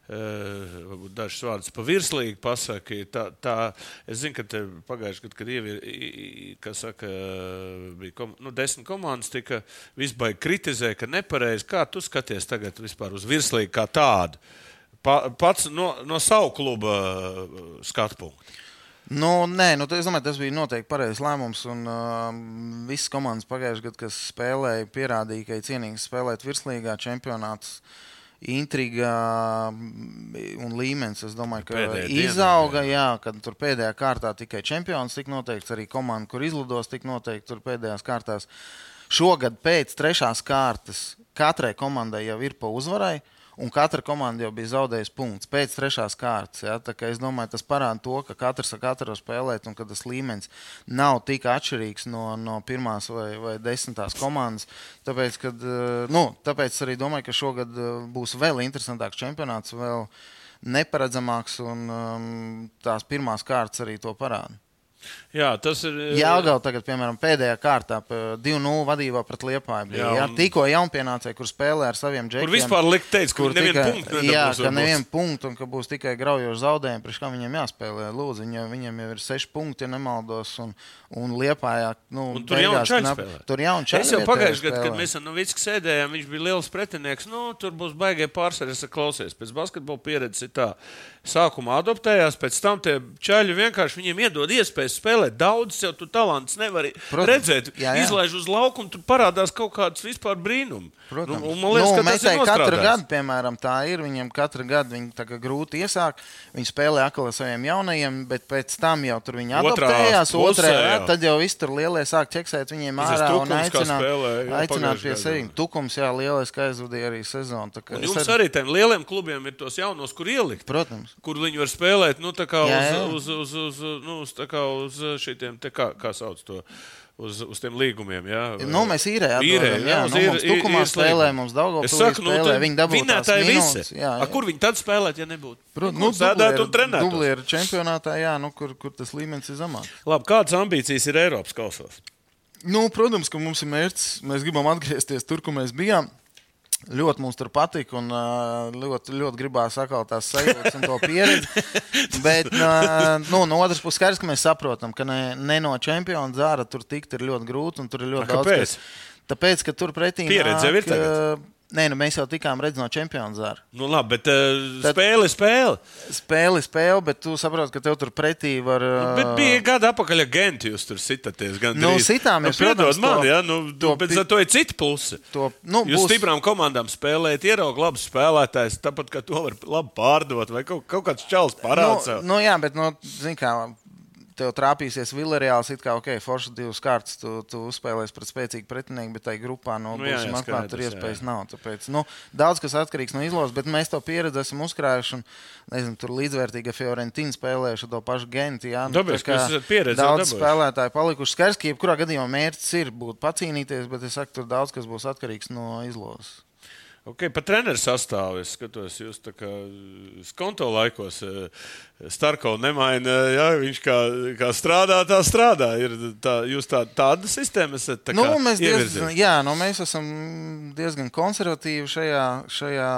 varbūt dažus vārdus pa virslīgi pasaki. Tā, tā, es zinu, ka pagājušajā gadā, kad ievir, saka, bija kom, nu, desmit komandas, tika visbaigi kritizē, ka nepareizi. Kā tu skaties tagad vispār uz virslīgi kā tādu? Pa, pats no, no savu kluba skatu punktu. Nu, nē, nu, es domāju, tas bija noteikti pareizs lēmums. Un, uh, visas komandas pagājušajā gadā, kas spēlēja, pierādīja, ka ir cienīgs spēlēt virslīgā čempionāts. Intriga un līmenis, es domāju, ka Pēdējā izauga. dienā, Jā, kad tur pēdējā kārtā tikai čempions tika noteikts, arī komanda, kur izlidos, tika noteikti tur pēdējās kārtās. Šogad pēc trešās kārtas katrai komandai jau ir pa uzvarai. Un katra komanda jau bija zaudējusi punktus pēc trešās kārtas. Ja? Es domāju, tas parāda to, ka katrs ar katru spēlēt, un ka tas līmenis nav tik atšķirīgs no, no pirmās vai, vai desmitās komandas. Tāpēc, kad, eh, nu, tāpēc arī domāju, ka šogad eh, būs vēl interesantāks čempionāts, vēl neparedzamāks, un um, tās pirmās kārtas arī to parāda. Jā, tas ir. Jāgauta tagad, piemēram, pēdējā kārtā 2-0 vadībā pret Liepāju. Bija, Jā, jā, un- tikko jaunpienācēji, kur spēlē ar saviem džekiem. Kur vispār likt teikt, kur nevienu punktu Jā, ka nevienu punktu un ka būs tikai graujoši zaudējumi, priekš kā viņiem jāspēlē. Lūdzu, viņa, viņiem jau ir seši punkti, ja nemaldos, un, un Liepājā. Nu, Un tur beigās knap- spēlē. Tur jauni čaļi Es jau pagājušajā gadā, kad mēs ar Novicku sēdējām, viņš bija liels pretinieks. Nu, tur būs baigie saku, klausies. Pēc basketbola pieredzes ir tā. Sākumā adoptējās, pēc tam tie čaļi vienkārši viņiem iedod iespēju spēlēt. Daudz jau tu talants nevari Protams. redzēt. Jā, jā. Izlaiž uz lauku, un tur parādās kaut kāds vispār brīnums. Protams, Nu, un man liekas, nu, ka tas ir katru gadu, piemēram, tā ir. Viņiem katru gadu viņi grūti iesāk. Viņi spēlē atkal ar saviem jaunajiem, bet pēc tam jau tur viņi Otrā adaptējās. Otrajā, jā. tad jau viss tur lielie sāk ķeksēt viņiem ārā un Tukums, kā aicināt, spēlēja, jā, aicināt pie sevis. Tukums, jā, lielais, kā aizvadīja arī sezonu. Un jums arī tiem lieliem klubiem ir tos jaunos, kur ielikt. Protams. Kur viņi var spēlēt, nu, tā kā Jā, jā. uz, uz, uz, uz, nu, uz, tā kā uz šitiem, te kā, kā sauc to, uz, uz tiem līgumiem. Jā, Nu, mēs īrējām, Īrējam, jā, uz nu, mums tukumā īres spēlē, mums Daugavpilī nu, spēlē, tad viņi dabū tās vinētāji visi. jā, A, jā. kur viņi tad spēlēt, ja nebūtu? Protams, nu, sēdētu un trenētu. Dublieru čempionātā, jā, nu, kur, kur tas līmenis ir zemāks. Labi, kādas ambīcijas ir Eiropas kausos? Nu, protams, ka mums ir mērķis. Mēs gribam atgriezties tur, kur mēs bijām. Ļoti mums tur patika un ļoti, ļoti gribās atkal tās sajūtas un to pieredzi. Bet nu, no otras puses, skaidrs, ka mēs saprotam, ka ne, ne no čempiona zāra tur tikt ir ļoti grūti un tur ir ļoti A, daudz. kāpēc? kas- Tāpēc, ka tur pretī Pieredze ir Nē, nu mēs jau tikām redzējuši no čempiona zāra. Nu, labi, bet uh, Tad- spēle spēle. Spēle, spēle, bet tu saproti, ka tev tur pretī var. ā, Bet bija gada apakaļ, ja genti jūs tur sitaties. Gan Nu, sitām nu, protams, man, to- ja, nu, to bet pi- to ir citi plusi. To, nu, Jūs būs- stiprām komandām spēlējat, ieraugat labus spēlētājus, tāpat kā to var labi pārdot, vai kaut, kaut kāds čels parāda. Nu, nu, jā, bet, nu, zini, kā tev trāpīsies Vilnius, it kā, ok, forši divas kārtas, tu, tu uzspēlēsi pret spēcīgu pretinieku, bet tai grupā no Nu, nu, jā, atklāti, tur iespējas jā. nav. Tāpēc, nu, daudz kas atkarīgs no izlases, bet mēs to pieredzi esam uzkrājuši. Un, nezinu, tur līdzvērtīgi Fiorentīna spēlējuši to pašu Genti. Jā, nu, Tāpēc, tā ka kā pieredzi Daudz dabūjuši. spēlētāji palikuši. Skaidrs, ka jebkurā gadījumā mērķis ir būt pacīnīties, bet es saku, tur daudz kas būs atkarīgs no izlases. Okay, par treneru sastāvu es skatos, jūs tā kā skonto laikos Starkovs nemaina. Jā, viņš kā, kā strādā, tā strādā. Ir tā, jūs tā, tāda sistēma esat. Tā Nu, mēs, diezgan, ievirzījuši? jā, nu, mēs esam diezgan konservatīvi šajā, šajā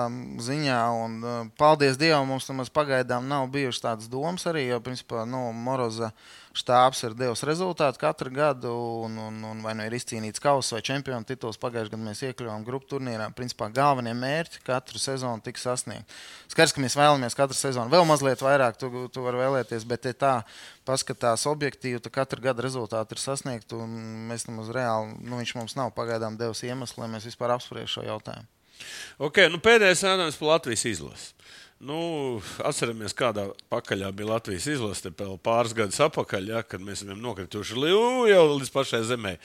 ziņā. Un, uh, paldies Dievam, mums nemaz pagaidām nav bijušas tādas domas arī. Jo, principā, nu, Moroza štābs ir devis rezultātu katru gadu, un, un, un vai nu ir izcīnīts kausa vai čempionu tituls. Pagājušajā gadā mēs iekļuvām grupu turnīrā. Principā galvenie mērķi katru sezonu tiks sasniegti. Skaidrs, ka mēs vēlamies katru sezonu vēl mazliet vairāk, tu, tu vari vēlēties, bet ja tā paskatās objektīvi, tad katru gadu rezultāti ir sasniegti. un Mēs nemaz reāli, nu, viņš mums nav pagaidām devis iemeslu, lai mēs vispār apspriežam šo jautājumu. Okay, nu, pēdējais jautājums par Latvijas izlasi. Nu, atceramies, kādā pakaļā bija Latvijas izlase pāris gadus atpakaļ, ja, kad mēs bijām nokrituši li- ū, jau līdz pašai zemē.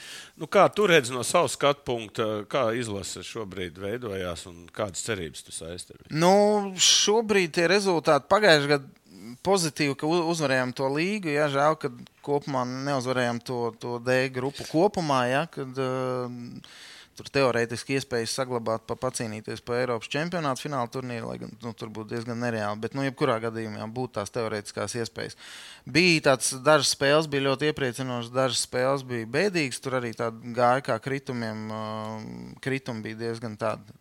Nu, kā tu redzi no savas skatu punkta, kā izlase šobrīd veidojās un kādas cerības tu viņu? Nu, šobrīd tie rezultāti pagājušajā gadā pozitīvi, ka uzvarējām to līgu. Jā, žēl, ka kopumā neuzvarējām to, to D grupu kopumā. Jā, kad, uh, Tur teorētiski iespējas saglabāt, pa, pacīnīties par Eiropas čempionātu fināla turnīru, lai gan nu, tur būtu diezgan nereāli. Bet, nu, jebkurā gadījumā būtu tās teorētiskās iespējas. Bija tāds, dažas spēles bija ļoti iepriecinošas, dažas spēles bija bēdīgas. Tur arī tāda gāja kā kritumiem. Uh, kritumi bija diezgan tādi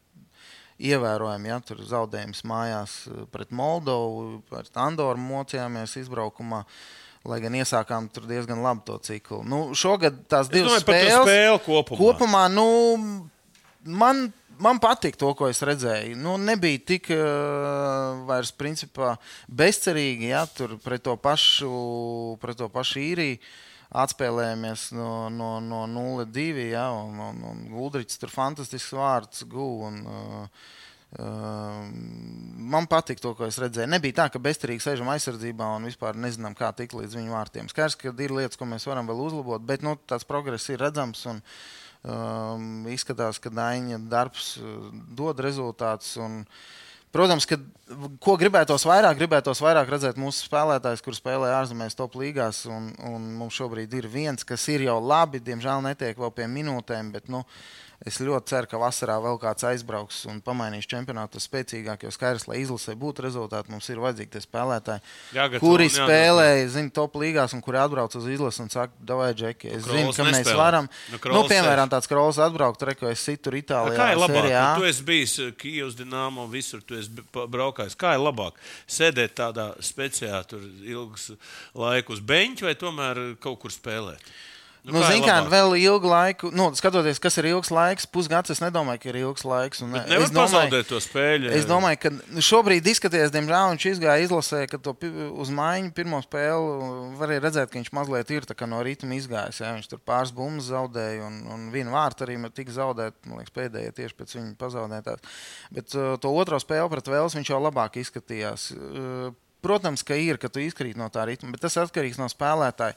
ievērojami. Ja, tur zaudējums mājās eh, pret Moldovu, pret Andoru mocījāmies izbraukumā. Lai gan iesākām tur diezgan labi to ciklu. Nu, šogad tās Es divas domāju par to spēles spēli kopumā. kopumā nu, man, man patīk to, ko es redzēju. Nu, nebija tik uh, vairs principā, bezcerīgi ja, tur pret to pašu, pret to pašu īriju. Atspēlējāmies no, no, no 0-2. Ja, un, un, un Gudrichs tur fantastisks vārds guva. un, uh, man patīk to, ko es redzēju. Nebija tā, ka bezcerīgi sēžam aizsardzībā un vispār nezinām, kā tikt līdz viņu vārtiem. Skaidrs, ka ir lietas, ko mēs varam vēl uzlabot, bet nu, tāds progress ir redzams. Un, um, izskatās, ka Daņa darbs uh, dod rezultātus. Un, Protams, ka ko gribētos vairāk, gribētos vairāk redzēt mūsu spēlētājus, kuriem spēlē ārzemēs, top līgās. Un, un mums šobrīd ir viens, kas ir jau labi, diemžēl netiek vēl pie minūtēm. Bet, nu, es ļoti ceru, ka vasarā vēl kāds aizbrauks un pamainīs čempionātu spēcīgāk. Jo skaidrs, lai izlasē būtu rezultāti, mums ir vajadzīgi tie spēlētāji, Jāgatavo kuri un jāgatavo. spēlē, zina, top līgās un kuri atbrauc uz izlasi un saka, davai, Džeki. Es Nu, zinu, ka mēs nespēlē. varam. Nu, Nu, piemēram, tāds krols atbraukt, re, ko es situ tur Itālijā. Kā ir labāk? Nu, Tu esi bijis eh, Kijavas dīnāmo, visur tu esi braukājis. Kā ir labāk? Sēdēt tādā speciālā, tur ilgus laikus beņķi vai tomēr kaut kur spēlēt? Nu, kā ir Ziniet, kā vēl ilgu laiku, nu, skatoties, kas ir ilgs laiks, pusgads, es nedomāju, ka ir ilgs laiks. un, es pazaudēt to spēļu. Es domāju, ka šobrīd, skatoties, diemžēl viņš izgāja izlasē, ka to uz maiņu pirmo spēli varēja redzēt, ka viņš mazliet ir kā no rītuma izgājis. Ja? Viņš tur pāris bumbas zaudēja, un, un viena vārta arī tika zaudēta. Man liekas, pēdējā tieši pēc viņa pazaudētās. Bet uh, to otro spēli pret Vēles viņš jau labāk izskatījās. Uh, Protams, ka ir, ka tu izkrīt no tā ritma, bet tas atkarīgs no spēlētāja.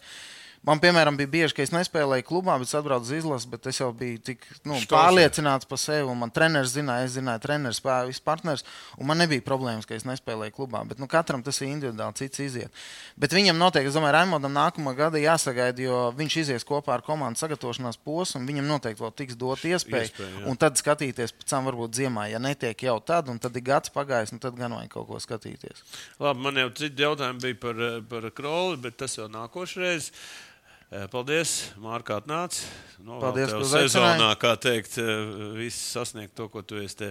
Man, piemēram, bija bieži, ka es nespēlēju klubā, bet atbraucu uz izlasi, bet es jau biju tik nu, Štos, pārliecināts par sevi. un Man treneris zināja, es zināju, treneris partners. Un man nebija problēmas, ka es nespēlēju klubā. Bet nu, katram tas ir individuāli, cits iziet. Bet viņam noteikti, es domāju, Raimondam nākamā gada jāsagaida, jo viņš izies kopā ar komandas sagatavošanās posmu. Viņam noteikti vēl tiks dot iespēju. Iespēja, jā. un tad skatīties pēc tam, varbūt ziemā, ja netiek jau tad, un tad ir gads pagājis, un tad gan vajag kaut ko skatīties. Labi, man jau citi jautājumi bija par, par kroli, bet tas jau nākošais. Eh, Paldies, Mārka, atnāc. Novēlu Paldies, ka sezonā, kā teikt, eh, viss sasniegt to, ko tu esi te,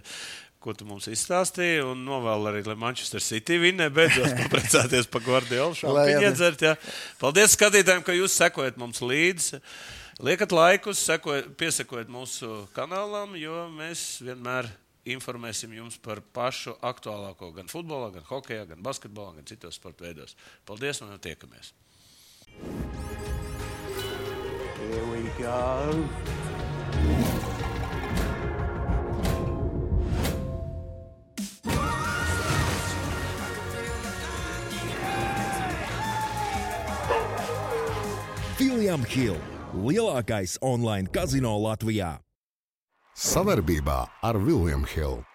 ko tu mums izstāstīji. Un novēlu arī, lai Manchester City vinnē beidzot paprecēties par Guardiolu. Arī. iedzert, jā. Paldies skatītājiem, ka jūs sekojat mums līdzi. Liekat laikus, sekojiet, piesakojiet mūsu kanālam, jo mēs vienmēr informēsim jums par pašu aktuālāko gan futbolā, gan hokeja, gan basketbolā, gan citos sporta veidos. Paldies un tiekamies! Here we go. William Hill - lielākais online kazino Latvijā. Savarbībā ar Vilniņu Hildu.